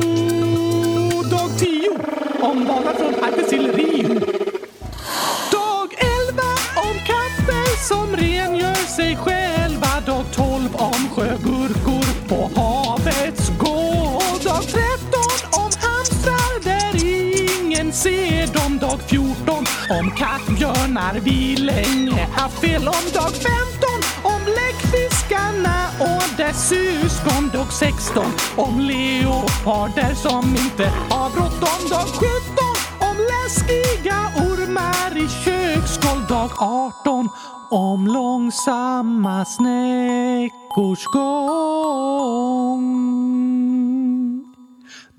omvalda från Arpe till Dag 11 om kaffe som rengör sig själva. Dag 12 om sjögurkor på havets gård. Dag 13 om hamstrar där ingen ser dem. Dag 14 om kattbjörnar vi länge haft fel om. Dag 15 om Fiskarna och dess syskon. Dag 16 om leoparder som inte har bråttom. Dag 17 om läskiga ormar i köksgolv. Dag 18 om långsamma snäckors gång.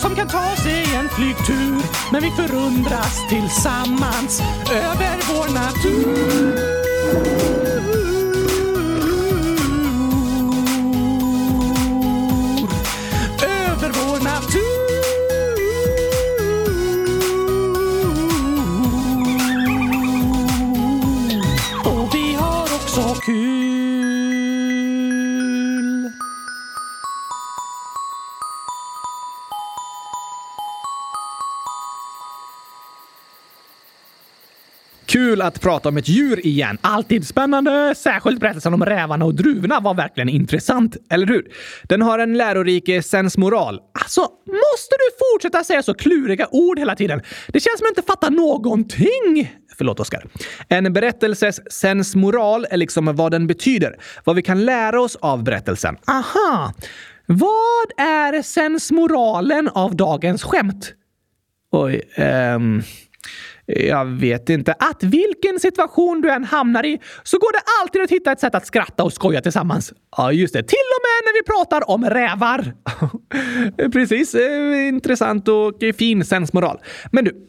som kan ta sig en flygtur. Men vi förundras tillsammans över vår natur. Kul att prata om ett djur igen. Alltid spännande. Särskilt berättelsen om rävarna och druvorna var verkligen intressant, eller hur? Den har en lärorik eh, sensmoral. Alltså, måste du fortsätta säga så kluriga ord hela tiden? Det känns som jag inte fattar någonting. Förlåt, Oskar. En berättelses sensmoral är liksom vad den betyder. Vad vi kan lära oss av berättelsen. Aha! Vad är sensmoralen av dagens skämt? Oj, ehm... Jag vet inte. Att vilken situation du än hamnar i så går det alltid att hitta ett sätt att skratta och skoja tillsammans. Ja, just det. Till och med när vi pratar om rävar. Precis. Eh, intressant och fin sensmoral. Men du,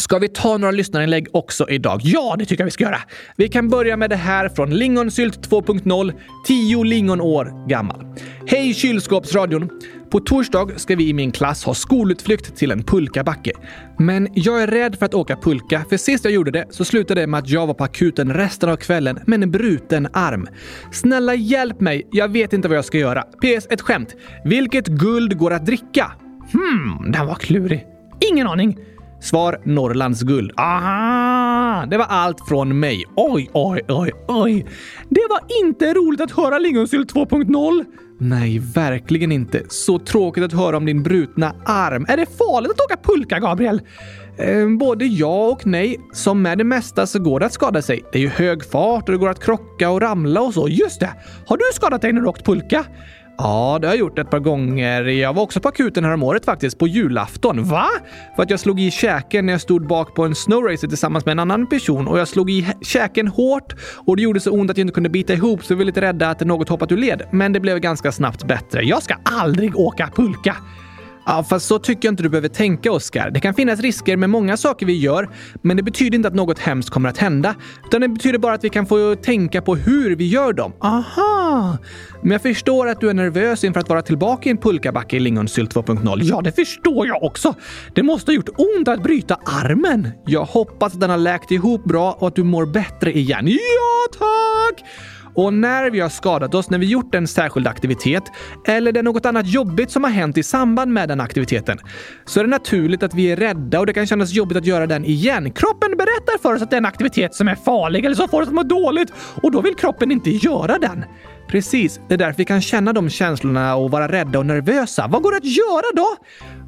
Ska vi ta några lyssnarinlägg också idag? Ja, det tycker jag vi ska göra. Vi kan börja med det här från Lingonsylt 2.0, 10 lingonår gammal. Hej kylskåpsradion! På torsdag ska vi i min klass ha skolutflykt till en pulkabacke. Men jag är rädd för att åka pulka, för sist jag gjorde det så slutade det med att jag var på akuten resten av kvällen med en bruten arm. Snälla hjälp mig, jag vet inte vad jag ska göra. PS. Ett skämt. Vilket guld går att dricka? Hmm, den var klurig. Ingen aning. Svar Norrlands guld. Aha! Det var allt från mig. Oj, oj, oj, oj. Det var inte roligt att höra Lingonsylt 2.0. Nej, verkligen inte. Så tråkigt att höra om din brutna arm. Är det farligt att åka pulka, Gabriel? Eh, både ja och nej. Som med det mesta så går det att skada sig. Det är ju hög fart och det går att krocka och ramla och så. Just det! Har du skadat dig när du åkt pulka? Ja, det har jag gjort ett par gånger. Jag var också på akuten häromåret faktiskt, på julafton. Va? För att jag slog i käken när jag stod bak på en snowracer tillsammans med en annan person och jag slog i käken hårt och det gjorde så ont att jag inte kunde bita ihop så vi var lite rädda att något hoppat ur led. Men det blev ganska snabbt bättre. Jag ska aldrig åka pulka. Ja, fast så tycker jag inte du behöver tänka, Oskar. Det kan finnas risker med många saker vi gör, men det betyder inte att något hemskt kommer att hända. Utan det betyder bara att vi kan få tänka på hur vi gör dem. Aha! Men jag förstår att du är nervös inför att vara tillbaka i en pulkabacke i Lingonsylt 2.0. Ja, det förstår jag också. Det måste ha gjort ont att bryta armen. Jag hoppas att den har läkt ihop bra och att du mår bättre igen. Ja, tack! Och när vi har skadat oss när vi gjort en särskild aktivitet eller det är något annat jobbigt som har hänt i samband med den aktiviteten så är det naturligt att vi är rädda och det kan kännas jobbigt att göra den igen. Kroppen berättar för oss att det är en aktivitet som är farlig eller som får oss att må dåligt och då vill kroppen inte göra den. Precis, det är därför vi kan känna de känslorna och vara rädda och nervösa. Vad går det att göra då?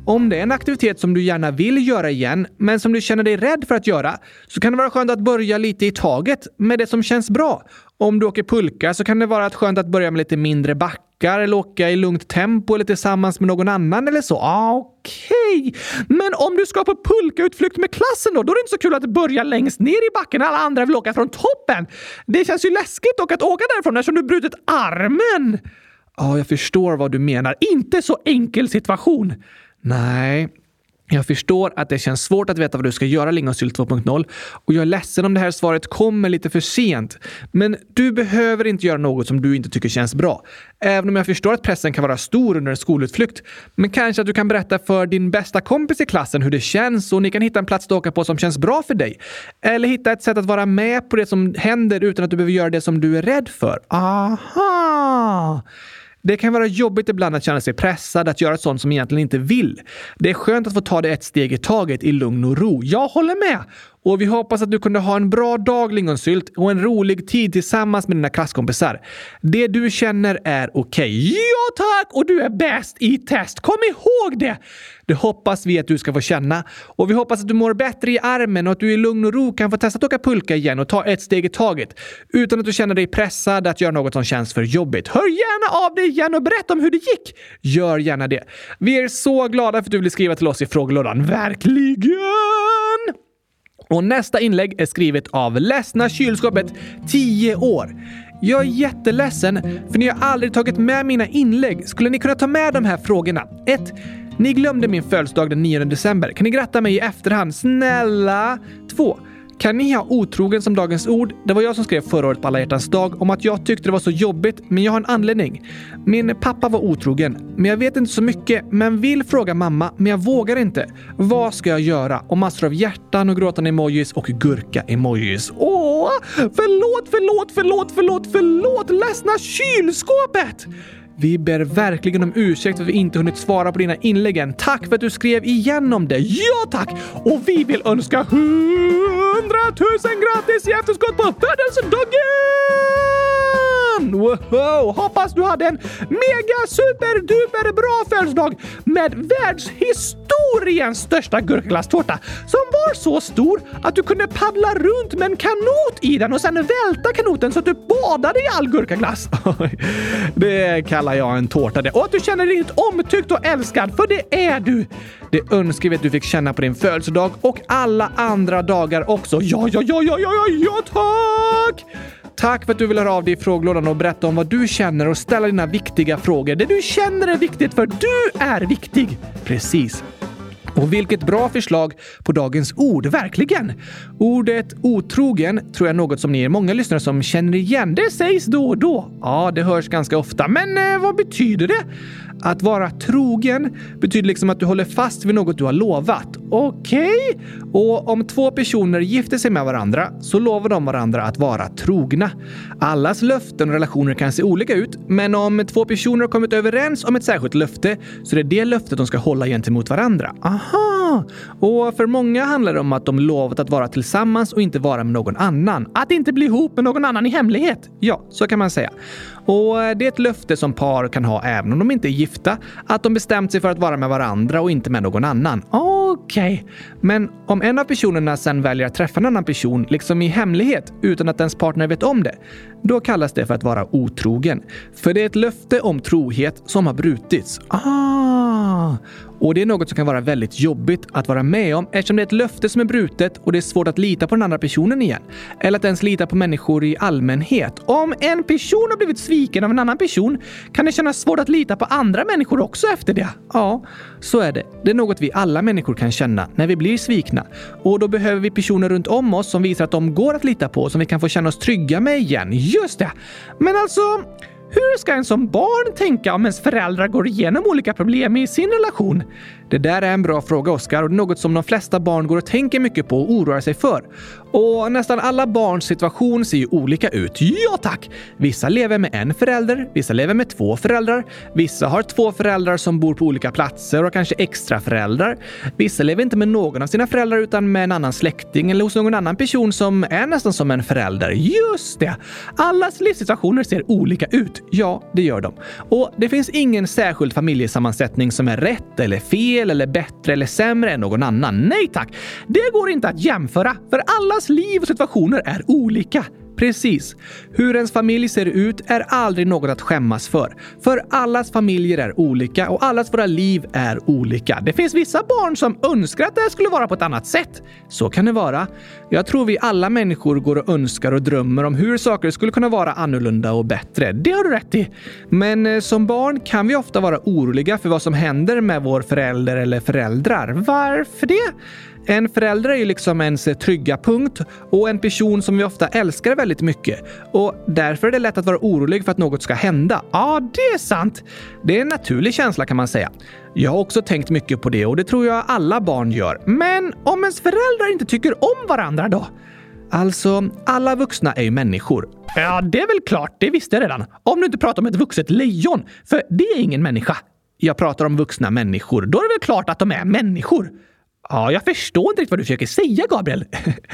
Om det är en aktivitet som du gärna vill göra igen, men som du känner dig rädd för att göra, så kan det vara skönt att börja lite i taget med det som känns bra. Om du åker pulka så kan det vara skönt att börja med lite mindre backar eller åka i lugnt tempo eller tillsammans med någon annan eller så. Ah, Okej, okay. men om du ska på pulkautflykt med klassen då, då är det inte så kul att börja längst ner i backen när alla andra vill åka från toppen. Det känns ju läskigt dock att åka därifrån eftersom du brutit armen. Ja, jag förstår vad du menar. Inte så enkel situation. Nej, jag förstår att det känns svårt att veta vad du ska göra Lingonsylt 2.0 och jag är ledsen om det här svaret kommer lite för sent. Men du behöver inte göra något som du inte tycker känns bra. Även om jag förstår att pressen kan vara stor under en skolutflykt. Men kanske att du kan berätta för din bästa kompis i klassen hur det känns och ni kan hitta en plats att åka på som känns bra för dig. Eller hitta ett sätt att vara med på det som händer utan att du behöver göra det som du är rädd för. Aha! Det kan vara jobbigt ibland att känna sig pressad att göra sånt som egentligen inte vill. Det är skönt att få ta det ett steg i taget i lugn och ro. Jag håller med! Och vi hoppas att du kunde ha en bra dag lingonsylt och en rolig tid tillsammans med dina klasskompisar. Det du känner är okej. Okay. Ja tack! Och du är bäst i test! Kom ihåg det! Det hoppas vi att du ska få känna. Och vi hoppas att du mår bättre i armen och att du i lugn och ro kan få testa att åka pulka igen och ta ett steg i taget. Utan att du känner dig pressad att göra något som känns för jobbigt. Hör gärna av dig igen och berätta om hur det gick! Gör gärna det. Vi är så glada för att du vill skriva till oss i frågelådan. Verkligen! Och nästa inlägg är skrivet av Ledsna kylskåpet 10 år. Jag är jätteledsen, för ni har aldrig tagit med mina inlägg. Skulle ni kunna ta med de här frågorna? 1. Ni glömde min födelsedag den 9 december. Kan ni gratta mig i efterhand? Snälla! 2. Kan ni ha otrogen som dagens ord? Det var jag som skrev förra året på alla hjärtans dag om att jag tyckte det var så jobbigt, men jag har en anledning. Min pappa var otrogen, men jag vet inte så mycket, men vill fråga mamma, men jag vågar inte. Vad ska jag göra? Och massor av hjärtan och gråtande emojis och gurka-emojis. Åh! Förlåt, förlåt, förlåt, förlåt, förlåt! Ledsna kylskåpet! Vi ber verkligen om ursäkt för att vi inte hunnit svara på dina inlägg än. Tack för att du skrev igenom det. Ja tack! Och vi vill önska hundratusen grattis i efterskott på födelsedagen! Wow! Hoppas du hade en mega super duper bra födelsedag med världshistoriens största gurkaglasstårta som var så stor att du kunde paddla runt med en kanot i den och sen välta kanoten så att du badade i all gurkaglass. det kallar jag en tårta det. Och att du känner dig omtyckt och älskad, för det är du. Det önskar vi att du fick känna på din födelsedag och alla andra dagar också. Ja, ja, ja, ja, ja, ja, ja, tack! Tack för att du vill höra av dig i frågelådan och berätta om vad du känner och ställa dina viktiga frågor. Det du känner är viktigt för du är viktig. Precis. Och vilket bra förslag på dagens ord, verkligen! Ordet otrogen tror jag är något som ni är många lyssnare som känner igen. Det sägs då och då. Ja, det hörs ganska ofta. Men eh, vad betyder det? Att vara trogen betyder liksom att du håller fast vid något du har lovat. Okej? Okay. Och om två personer gifter sig med varandra så lovar de varandra att vara trogna. Allas löften och relationer kan se olika ut, men om två personer har kommit överens om ett särskilt löfte så är det det löftet de ska hålla gentemot varandra. Aha! Och för många handlar det om att de lovat att vara tillsammans och inte vara med någon annan. Att inte bli ihop med någon annan i hemlighet. Ja, så kan man säga. Och det är ett löfte som par kan ha även om de inte är gifta, att de bestämt sig för att vara med varandra och inte med någon annan. Okej. Okay. Men om en av personerna sen väljer att träffa en annan person, liksom i hemlighet, utan att ens partner vet om det, då kallas det för att vara otrogen. För det är ett löfte om trohet som har brutits. Ah! Och det är något som kan vara väldigt jobbigt att vara med om eftersom det är ett löfte som är brutet och det är svårt att lita på den andra personen igen. Eller att ens lita på människor i allmänhet. Om en person har blivit sviken av en annan person kan det kännas svårt att lita på andra människor också efter det. Ja, så är det. Det är något vi alla människor kan känna när vi blir svikna. Och då behöver vi personer runt om oss som visar att de går att lita på, som vi kan få känna oss trygga med igen. Just det! Men alltså, hur ska en som barn tänka om ens föräldrar går igenom olika problem i sin relation? Det där är en bra fråga, Oskar, och något som de flesta barn går och tänker mycket på och oroar sig för. Och nästan alla barns situation ser ju olika ut. Ja tack! Vissa lever med en förälder, vissa lever med två föräldrar. Vissa har två föräldrar som bor på olika platser och kanske extra föräldrar. Vissa lever inte med någon av sina föräldrar utan med en annan släkting eller hos någon annan person som är nästan som en förälder. Just det! Allas livssituationer ser olika ut. Ja, det gör de. Och det finns ingen särskild familjesammansättning som är rätt eller fel eller bättre eller sämre än någon annan. Nej tack! Det går inte att jämföra, för alla allas liv och situationer är olika. Precis. Hur ens familj ser ut är aldrig något att skämmas för. För allas familjer är olika och allas våra liv är olika. Det finns vissa barn som önskar att det skulle vara på ett annat sätt. Så kan det vara. Jag tror vi alla människor går och önskar och drömmer om hur saker skulle kunna vara annorlunda och bättre. Det har du rätt i. Men eh, som barn kan vi ofta vara oroliga för vad som händer med vår förälder eller föräldrar. Varför det? En förälder är ju liksom ens trygga punkt och en person som vi ofta älskar väldigt mycket. Och därför är det lätt att vara orolig för att något ska hända. Ja, det är sant. Det är en naturlig känsla kan man säga. Jag har också tänkt mycket på det och det tror jag alla barn gör. Men om ens föräldrar inte tycker om varandra då? Alltså, alla vuxna är ju människor. Ja, det är väl klart. Det visste jag redan. Om du inte pratar om ett vuxet lejon, för det är ingen människa. Jag pratar om vuxna människor. Då är det väl klart att de är människor? Ja, jag förstår inte riktigt vad du försöker säga, Gabriel.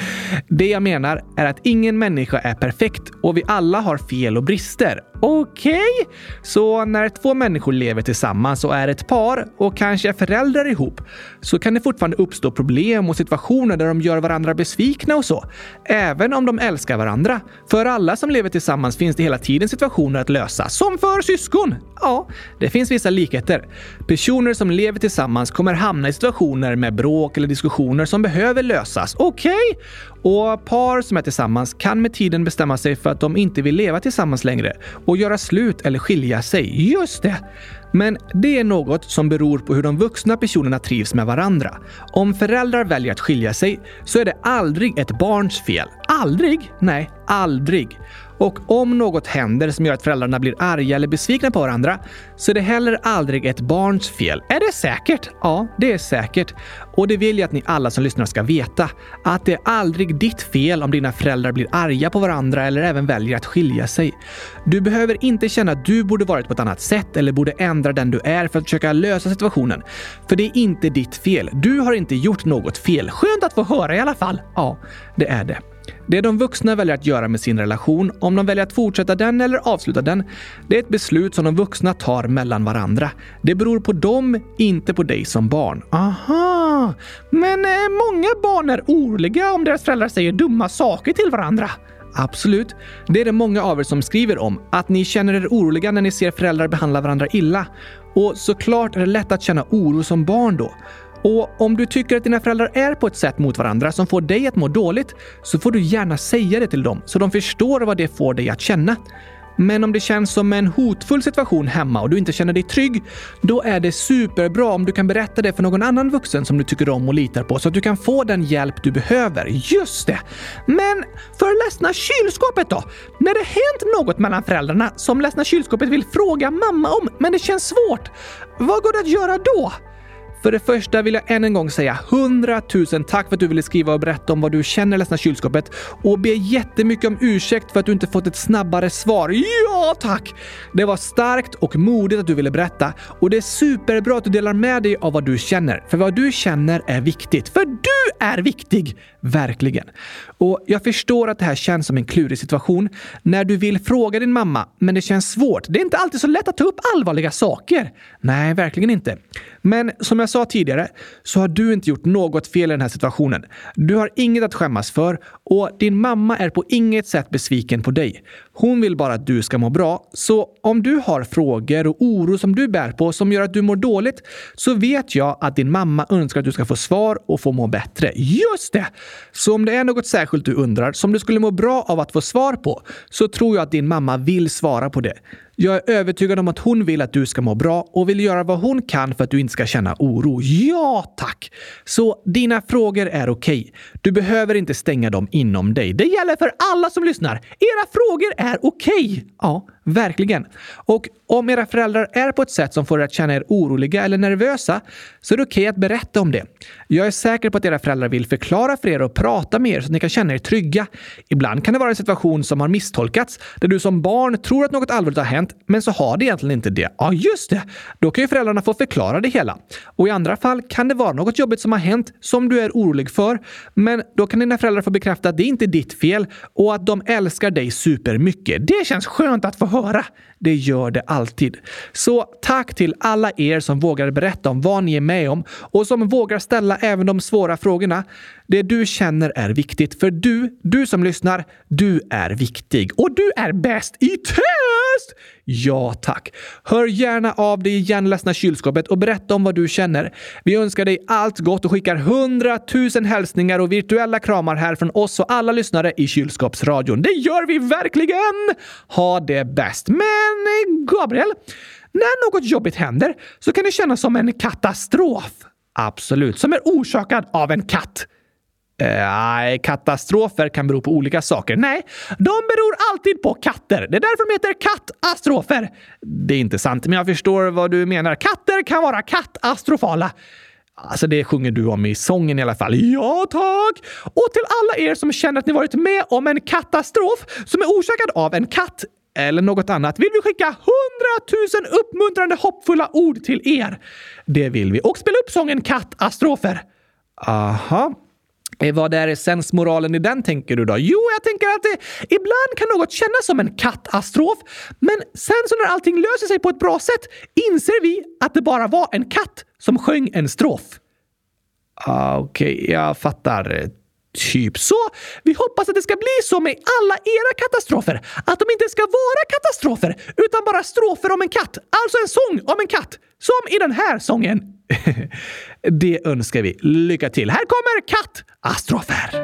Det jag menar är att ingen människa är perfekt och vi alla har fel och brister. Okej? Okay. Så när två människor lever tillsammans och är ett par och kanske är föräldrar ihop så kan det fortfarande uppstå problem och situationer där de gör varandra besvikna och så. Även om de älskar varandra. För alla som lever tillsammans finns det hela tiden situationer att lösa. Som för syskon! Ja, det finns vissa likheter. Personer som lever tillsammans kommer hamna i situationer med bråk eller diskussioner som behöver lösas. Okej? Okay. Och par som är tillsammans kan med tiden bestämma sig för att de inte vill leva tillsammans längre och göra slut eller skilja sig. Just det! Men det är något som beror på hur de vuxna personerna trivs med varandra. Om föräldrar väljer att skilja sig så är det aldrig ett barns fel. Aldrig? Nej, aldrig. Och om något händer som gör att föräldrarna blir arga eller besvikna på varandra så är det heller aldrig ett barns fel. Är det säkert? Ja, det är säkert. Och det vill jag att ni alla som lyssnar ska veta. Att det är aldrig ditt fel om dina föräldrar blir arga på varandra eller även väljer att skilja sig. Du behöver inte känna att du borde varit på ett annat sätt eller borde ändra den du är för att försöka lösa situationen. För det är inte ditt fel. Du har inte gjort något fel. Skönt att få höra i alla fall. Ja, det är det. Det de vuxna väljer att göra med sin relation, om de väljer att fortsätta den eller avsluta den, det är ett beslut som de vuxna tar mellan varandra. Det beror på dem, inte på dig som barn. Aha! Men eh, många barn är oroliga om deras föräldrar säger dumma saker till varandra. Absolut. Det är det många av er som skriver om. Att ni känner er oroliga när ni ser föräldrar behandla varandra illa. Och såklart är det lätt att känna oro som barn då. Och om du tycker att dina föräldrar är på ett sätt mot varandra som får dig att må dåligt så får du gärna säga det till dem så de förstår vad det får dig att känna. Men om det känns som en hotfull situation hemma och du inte känner dig trygg, då är det superbra om du kan berätta det för någon annan vuxen som du tycker om och litar på så att du kan få den hjälp du behöver. Just det! Men för ledsna kylskåpet då? När det hänt något mellan föräldrarna som ledsna kylskåpet vill fråga mamma om, men det känns svårt, vad går det att göra då? För det första vill jag än en gång säga 100 000 tack för att du ville skriva och berätta om vad du känner ledsna kylskåpet och be jättemycket om ursäkt för att du inte fått ett snabbare svar. Ja, tack! Det var starkt och modigt att du ville berätta och det är superbra att du delar med dig av vad du känner. För vad du känner är viktigt. För du är viktig! Verkligen. Och jag förstår att det här känns som en klurig situation när du vill fråga din mamma, men det känns svårt. Det är inte alltid så lätt att ta upp allvarliga saker. Nej, verkligen inte. Men som jag sa tidigare så har du inte gjort något fel i den här situationen. Du har inget att skämmas för och din mamma är på inget sätt besviken på dig. Hon vill bara att du ska må bra. Så om du har frågor och oro som du bär på som gör att du mår dåligt så vet jag att din mamma önskar att du ska få svar och få må bättre. Just det! Så om det är något särskilt du undrar som du skulle må bra av att få svar på så tror jag att din mamma vill svara på det. Jag är övertygad om att hon vill att du ska må bra och vill göra vad hon kan för att du inte ska känna oro. Ja, tack! Så dina frågor är okej. Okay. Du behöver inte stänga dem inom dig. Det gäller för alla som lyssnar. Era frågor är okej. Okay. Ja, verkligen. Och om era föräldrar är på ett sätt som får er att känna er oroliga eller nervösa så är det okej okay att berätta om det. Jag är säker på att era föräldrar vill förklara för er och prata med er så att ni kan känna er trygga. Ibland kan det vara en situation som har misstolkats där du som barn tror att något allvarligt har hänt, men så har det egentligen inte det. Ja, just det! Då kan ju föräldrarna få förklara det hela. Och i andra fall kan det vara något jobbigt som har hänt som du är orolig för, men då kan dina föräldrar få bekräfta att det inte är ditt fel och att de älskar dig supermycket. Det känns skönt att få höra. Det gör det alltid. Så tack till alla er som vågar berätta om vad ni är med om och som vågar ställa även de svåra frågorna. Det du känner är viktigt, för du, du som lyssnar, du är viktig. Och du är bäst i test! Ja, tack. Hör gärna av dig igen, ledsna kylskåpet, och berätta om vad du känner. Vi önskar dig allt gott och skickar hundratusen hälsningar och virtuella kramar här från oss och alla lyssnare i kylskåpsradion. Det gör vi verkligen! Ha det bäst. Men Gabriel, när något jobbigt händer så kan det kännas som en katastrof. Absolut. Som är orsakad av en katt. Nej, katastrofer kan bero på olika saker. Nej, de beror alltid på katter. Det är därför de heter kattastrofer. Det är inte sant, men jag förstår vad du menar. Katter kan vara katastrofala. Alltså det sjunger du om i sången i alla fall. Ja, tack! Och till alla er som känner att ni varit med om en katastrof som är orsakad av en katt eller något annat vill vi skicka hundratusen uppmuntrande hoppfulla ord till er. Det vill vi. Och spela upp sången Kattastrofer. Aha. Eh, vad är sensmoralen i den tänker du då? Jo, jag tänker att det, ibland kan något kännas som en katastrof, men sen så när allting löser sig på ett bra sätt inser vi att det bara var en katt som sjöng en strof. Ah, Okej, okay, jag fattar. Typ så. Vi hoppas att det ska bli så med alla era katastrofer. Att de inte ska vara katastrofer, utan bara strofer om en katt. Alltså en sång om en katt. Som i den här sången. det önskar vi. Lycka till. Här kommer Katt-astrofer!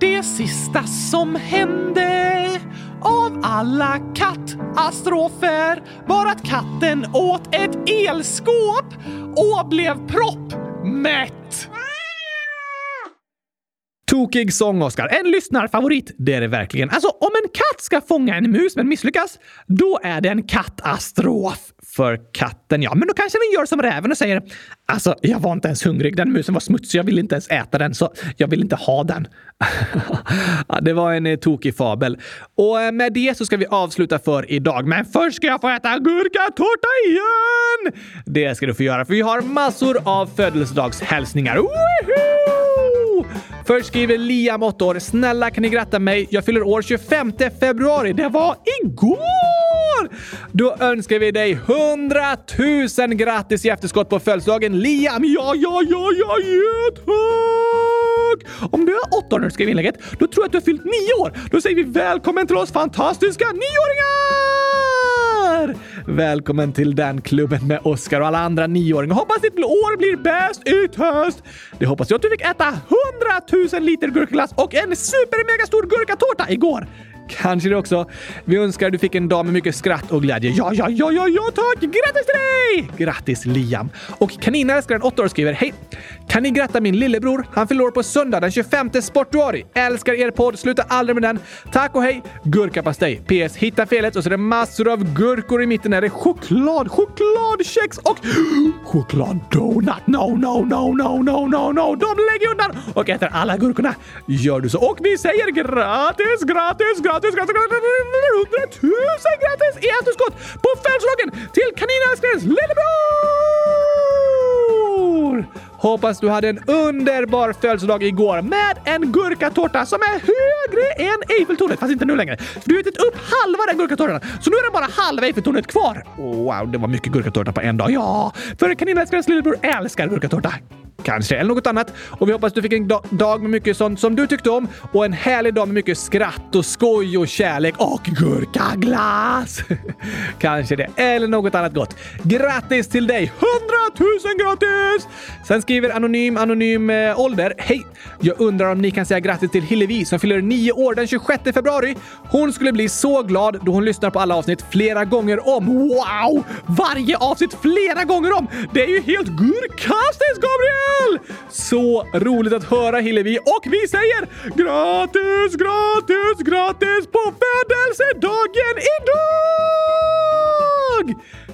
Det sista som hände av alla kattastrofer var att katten åt ett elskåp och blev proppmätt. Tokig sång, Oskar. En lyssnarfavorit. Det är det verkligen. Alltså, om en katt ska fånga en mus men misslyckas, då är det en kattastrof. för katten. Ja, men då kanske den gör som räven och säger Alltså, jag var inte ens hungrig. Den musen var smutsig. Jag ville inte ens äta den, så jag vill inte ha den. ja, det var en eh, tokig fabel. Och eh, med det så ska vi avsluta för idag. Men först ska jag få äta gurkatårta igen! Det ska du få göra, för vi har massor av födelsedagshälsningar. Woho! Först skriver Liam 8 år. Snälla kan ni gratta mig? Jag fyller år 25 februari. Det var igår! Då önskar vi dig 100 000 grattis i efterskott på födelsedagen Liam. Ja, ja, ja, ja, ja, tack! Om du är åtta år när du skriver inlägget, då tror jag att du har fyllt nio år. Då säger vi välkommen till oss fantastiska nioåringar! Välkommen till den klubben med Oscar och alla andra nioåringar. Hoppas ditt år blir bäst i höst! Det hoppas jag att du fick äta 100 000 liter gurkaglass och en super stor gurkatårta igår. Kanske det också. Vi önskar att du fick en dag med mycket skratt och glädje. Ja, ja, ja, ja, ja, tack! Grattis till dig! Grattis Liam! Och kaninälskaren 8 år skriver Hej! Kan ni gratta min lillebror? Han fyller år på söndag den 25 sportuari. Älskar er podd, sluta aldrig med den. Tack och hej! Gurkapastej. PS. Hitta felet och så är det massor av gurkor i mitten. Är det choklad, chokladkex och chokladdonut. No, no, no, no, no, no, no. De lägger undan och äter alla gurkorna. Gör du så? Och vi säger gratis, gratis, gratis gratis, gratis, gratis, hundratusen gratis i efterskott på födelsedagen till kaninälskarens lillebror! Hoppas du hade en underbar födelsedag igår med en gurkatårta som är högre än Eiffeltornet. Fast inte nu längre. För du har ätit upp halva den gurkatårtan, så nu är det bara halva Eiffeltornet kvar. Wow, det var mycket gurkatårta på en dag. Ja, för kaninälskarens lillebror älskar gurkatårta. Kanske, eller något annat. Och vi hoppas du fick en dag med mycket sånt som du tyckte om och en härlig dag med mycket skratt och skoj och kärlek och gurkaglass. Kanske det, eller något annat gott. Grattis till dig! 100 000 grattis! Sen skriver Anonym Anonym eh, Ålder. Hej! Jag undrar om ni kan säga grattis till Hillevi som fyller nio år den 26 februari. Hon skulle bli så glad då hon lyssnar på alla avsnitt flera gånger om. Wow! Varje avsnitt flera gånger om! Det är ju helt gurkastiskt, Gabriel! Så roligt att höra Hillevi och vi säger grattis, grattis, grattis på födelsedagen idag!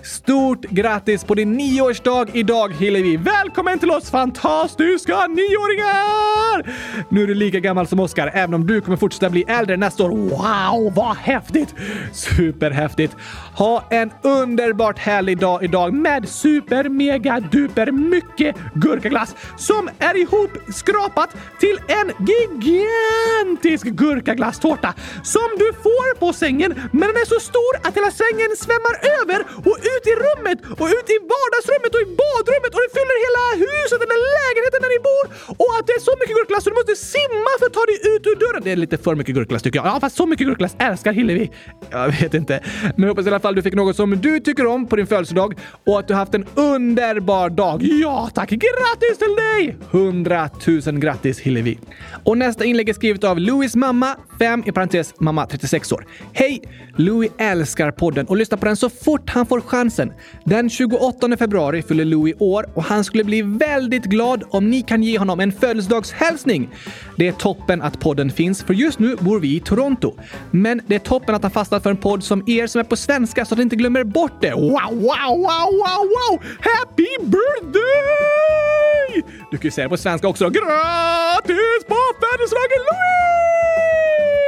Stort grattis på din nioårsdag idag Hillevi! Välkommen till oss fantastiska nioåringar! Nu är du lika gammal som Oskar, även om du kommer fortsätta bli äldre nästa år. Wow, vad häftigt! Superhäftigt! Ha en underbart härlig dag idag med super mega duper mycket gurkaglass som är ihop skrapat till en gigantisk gurkaglasstårta som du får på sängen men den är så stor att hela sängen svämmar över och ut i rummet och ut i vardagsrummet och i badrummet och det fyller hela huset eller lägenheten där ni bor och att det är så mycket gurkglass så du måste simma för att ta dig ut ur dörren. Det är lite för mycket gurkglass tycker jag. Ja, fast så mycket gurkglass älskar Hillevi. Jag vet inte, men jag hoppas i alla fall du fick något som du tycker om på din födelsedag och att du haft en underbar dag. Ja tack! Grattis till dig! 100 000 grattis Hillevi! Och nästa inlägg är skrivet av Louis mamma, 5 i parentes mamma 36 år. Hej! Louis älskar podden och lyssnar på den så fort han får chansen. Den 28 februari fyller Louis år och han skulle bli väldigt glad om ni kan ge honom en födelsedagshälsning. Det är toppen att podden finns, för just nu bor vi i Toronto. Men det är toppen att han fastnat för en podd som er som är på svenska så att ni inte glömmer bort det. Wow, wow, wow, wow, wow! Happy birthday! Du kan ju säga det på svenska också. Grattis på födelsedagen Louis!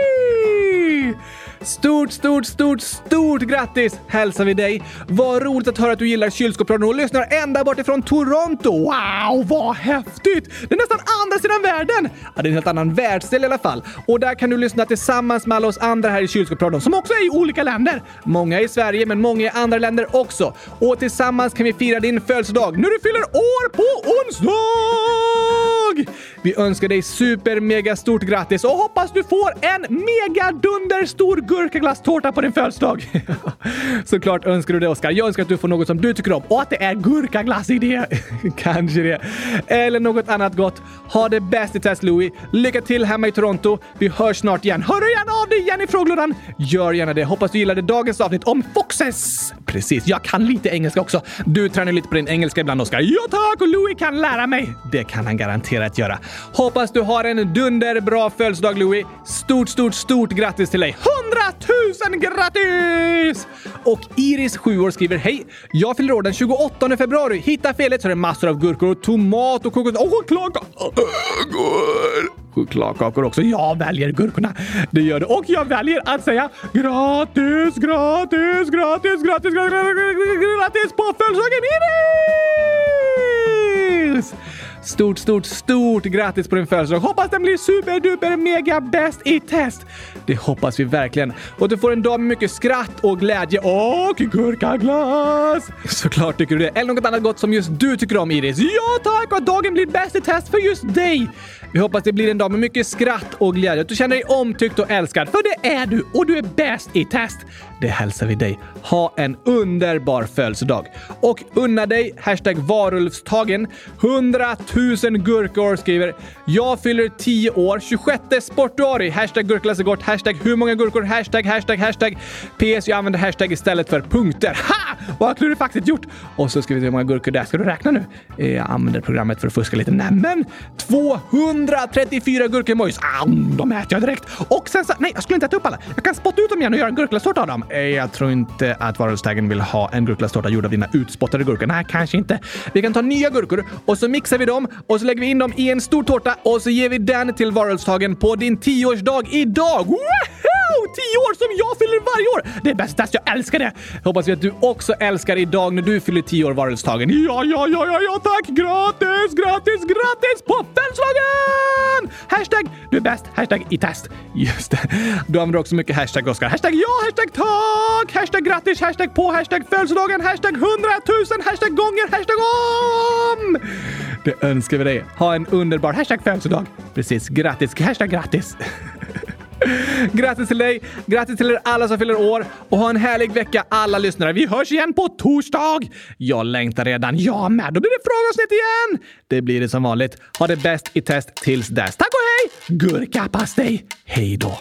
Stort, stort, stort, stort grattis hälsar vi dig! Vad roligt att höra att du gillar kylskåpsradion och lyssnar ända bort ifrån Toronto! Wow, vad häftigt! Det är nästan andra sidan världen! Ja, det är en helt annan världsdel i alla fall. Och där kan du lyssna tillsammans med alla oss andra här i kylskåpsradion som också är i olika länder. Många i Sverige, men många i andra länder också. Och tillsammans kan vi fira din födelsedag när du fyller år på onsdag! Vi önskar dig super mega stort grattis och hoppas du får en mega dunder stor gurkaglasstårta på din födelsedag. Såklart önskar du det Oskar. Jag önskar att du får något som du tycker om och att det är gurkaglass i det. Kanske det. Eller något annat gott. Ha det bäst i test Louis. Lycka till hemma i Toronto. Vi hörs snart igen. Hör gärna av dig igen i frågelådan. Gör gärna det. Hoppas du gillade dagens avsnitt om foxes. Precis, jag kan lite engelska också. Du tränar lite på din engelska ibland Oskar. Ja tack! Och Louis kan lära mig. Det kan han garanterat göra. Hoppas du har en dunderbra födelsedag Louis. Stort, stort, stort grattis till dig. 100 000 grattis! Och Iris, 7 år, skriver Hej! Jag fyller år den 28 februari. Hitta felet så är det massor av gurkor och tomat och kokos och chokladkakor. Chokladkakor också. Jag väljer gurkorna. Det gör du. Och jag väljer att säga grattis, grattis, grattis, grattis, grattis, grattis på födelsedagen Iris! Stort, stort, stort grattis på din födelsedag! Hoppas den blir superduper mega bäst i test! Det hoppas vi verkligen. Och att du får en dag med mycket skratt och glädje och gurkaglass! Såklart tycker du det. Eller något annat gott som just du tycker om Iris. Ja tack! Och att dagen blir bäst i test för just dig! Vi hoppas det blir en dag med mycket skratt och glädje. Att du känner dig omtyckt och älskad. För det är du! Och du är bäst i test! Det hälsar vi dig. Ha en underbar födelsedag. Och unna dig hashtag varulvstagen 100 000 tusen gurkor skriver “Jag fyller 10 år 26 sportuari”. Hashtag gurkglass är gott. Hashtag hur många gurkor? Hashtag, hashtag, hashtag. PS, jag använder hashtag istället för punkter. Ha! Vad har faktiskt gjort? Och så ska vi se hur många gurkor det är. Ska du räkna nu? Eh, jag använder programmet för att fuska lite. Nämen! 234 gurkemojs! Ah, de äter jag direkt. Och sen så... Nej, jag skulle inte äta upp alla. Jag kan spotta ut dem igen och göra en gurkglasstårta av dem. Eh, jag tror inte att varulvstaggen vill ha en gurkglasstårta gjord av dina utspottade gurkor. Nej, kanske inte. Vi kan ta nya gurkor och så mixar vi dem och så lägger vi in dem i en stor tårta och så ger vi den till varulvstagen på din tioårsdag idag. Woho! Tio år som jag fyller varje år! Det är bäst jag älskar det! Hoppas vi att du också älskar idag när du fyller tio år varulvstagen. Ja, ja, ja, ja, ja, tack! Grattis, grattis, grattis på födelsedagen! Hashtag du är bäst, hashtag i test. Just det. Du använder också mycket hashtag Oskar. Hashtag ja, hashtag tack, hashtag grattis, hashtag på, hashtag födelsedagen, hashtag hundratusen, hashtag gånger, hashtag om! Det önskar vi dig. Ha en underbar hashtag födelsedag. Precis, grattis, hashtag grattis. Grattis till dig! Grattis till er alla som fyller år och ha en härlig vecka alla lyssnare. Vi hörs igen på torsdag! Jag längtar redan. Jag med. Då blir det frågeavsnitt igen! Det blir det som vanligt. Ha det bäst i test tills dess. Tack och hej! Gurkapastej! Hej då!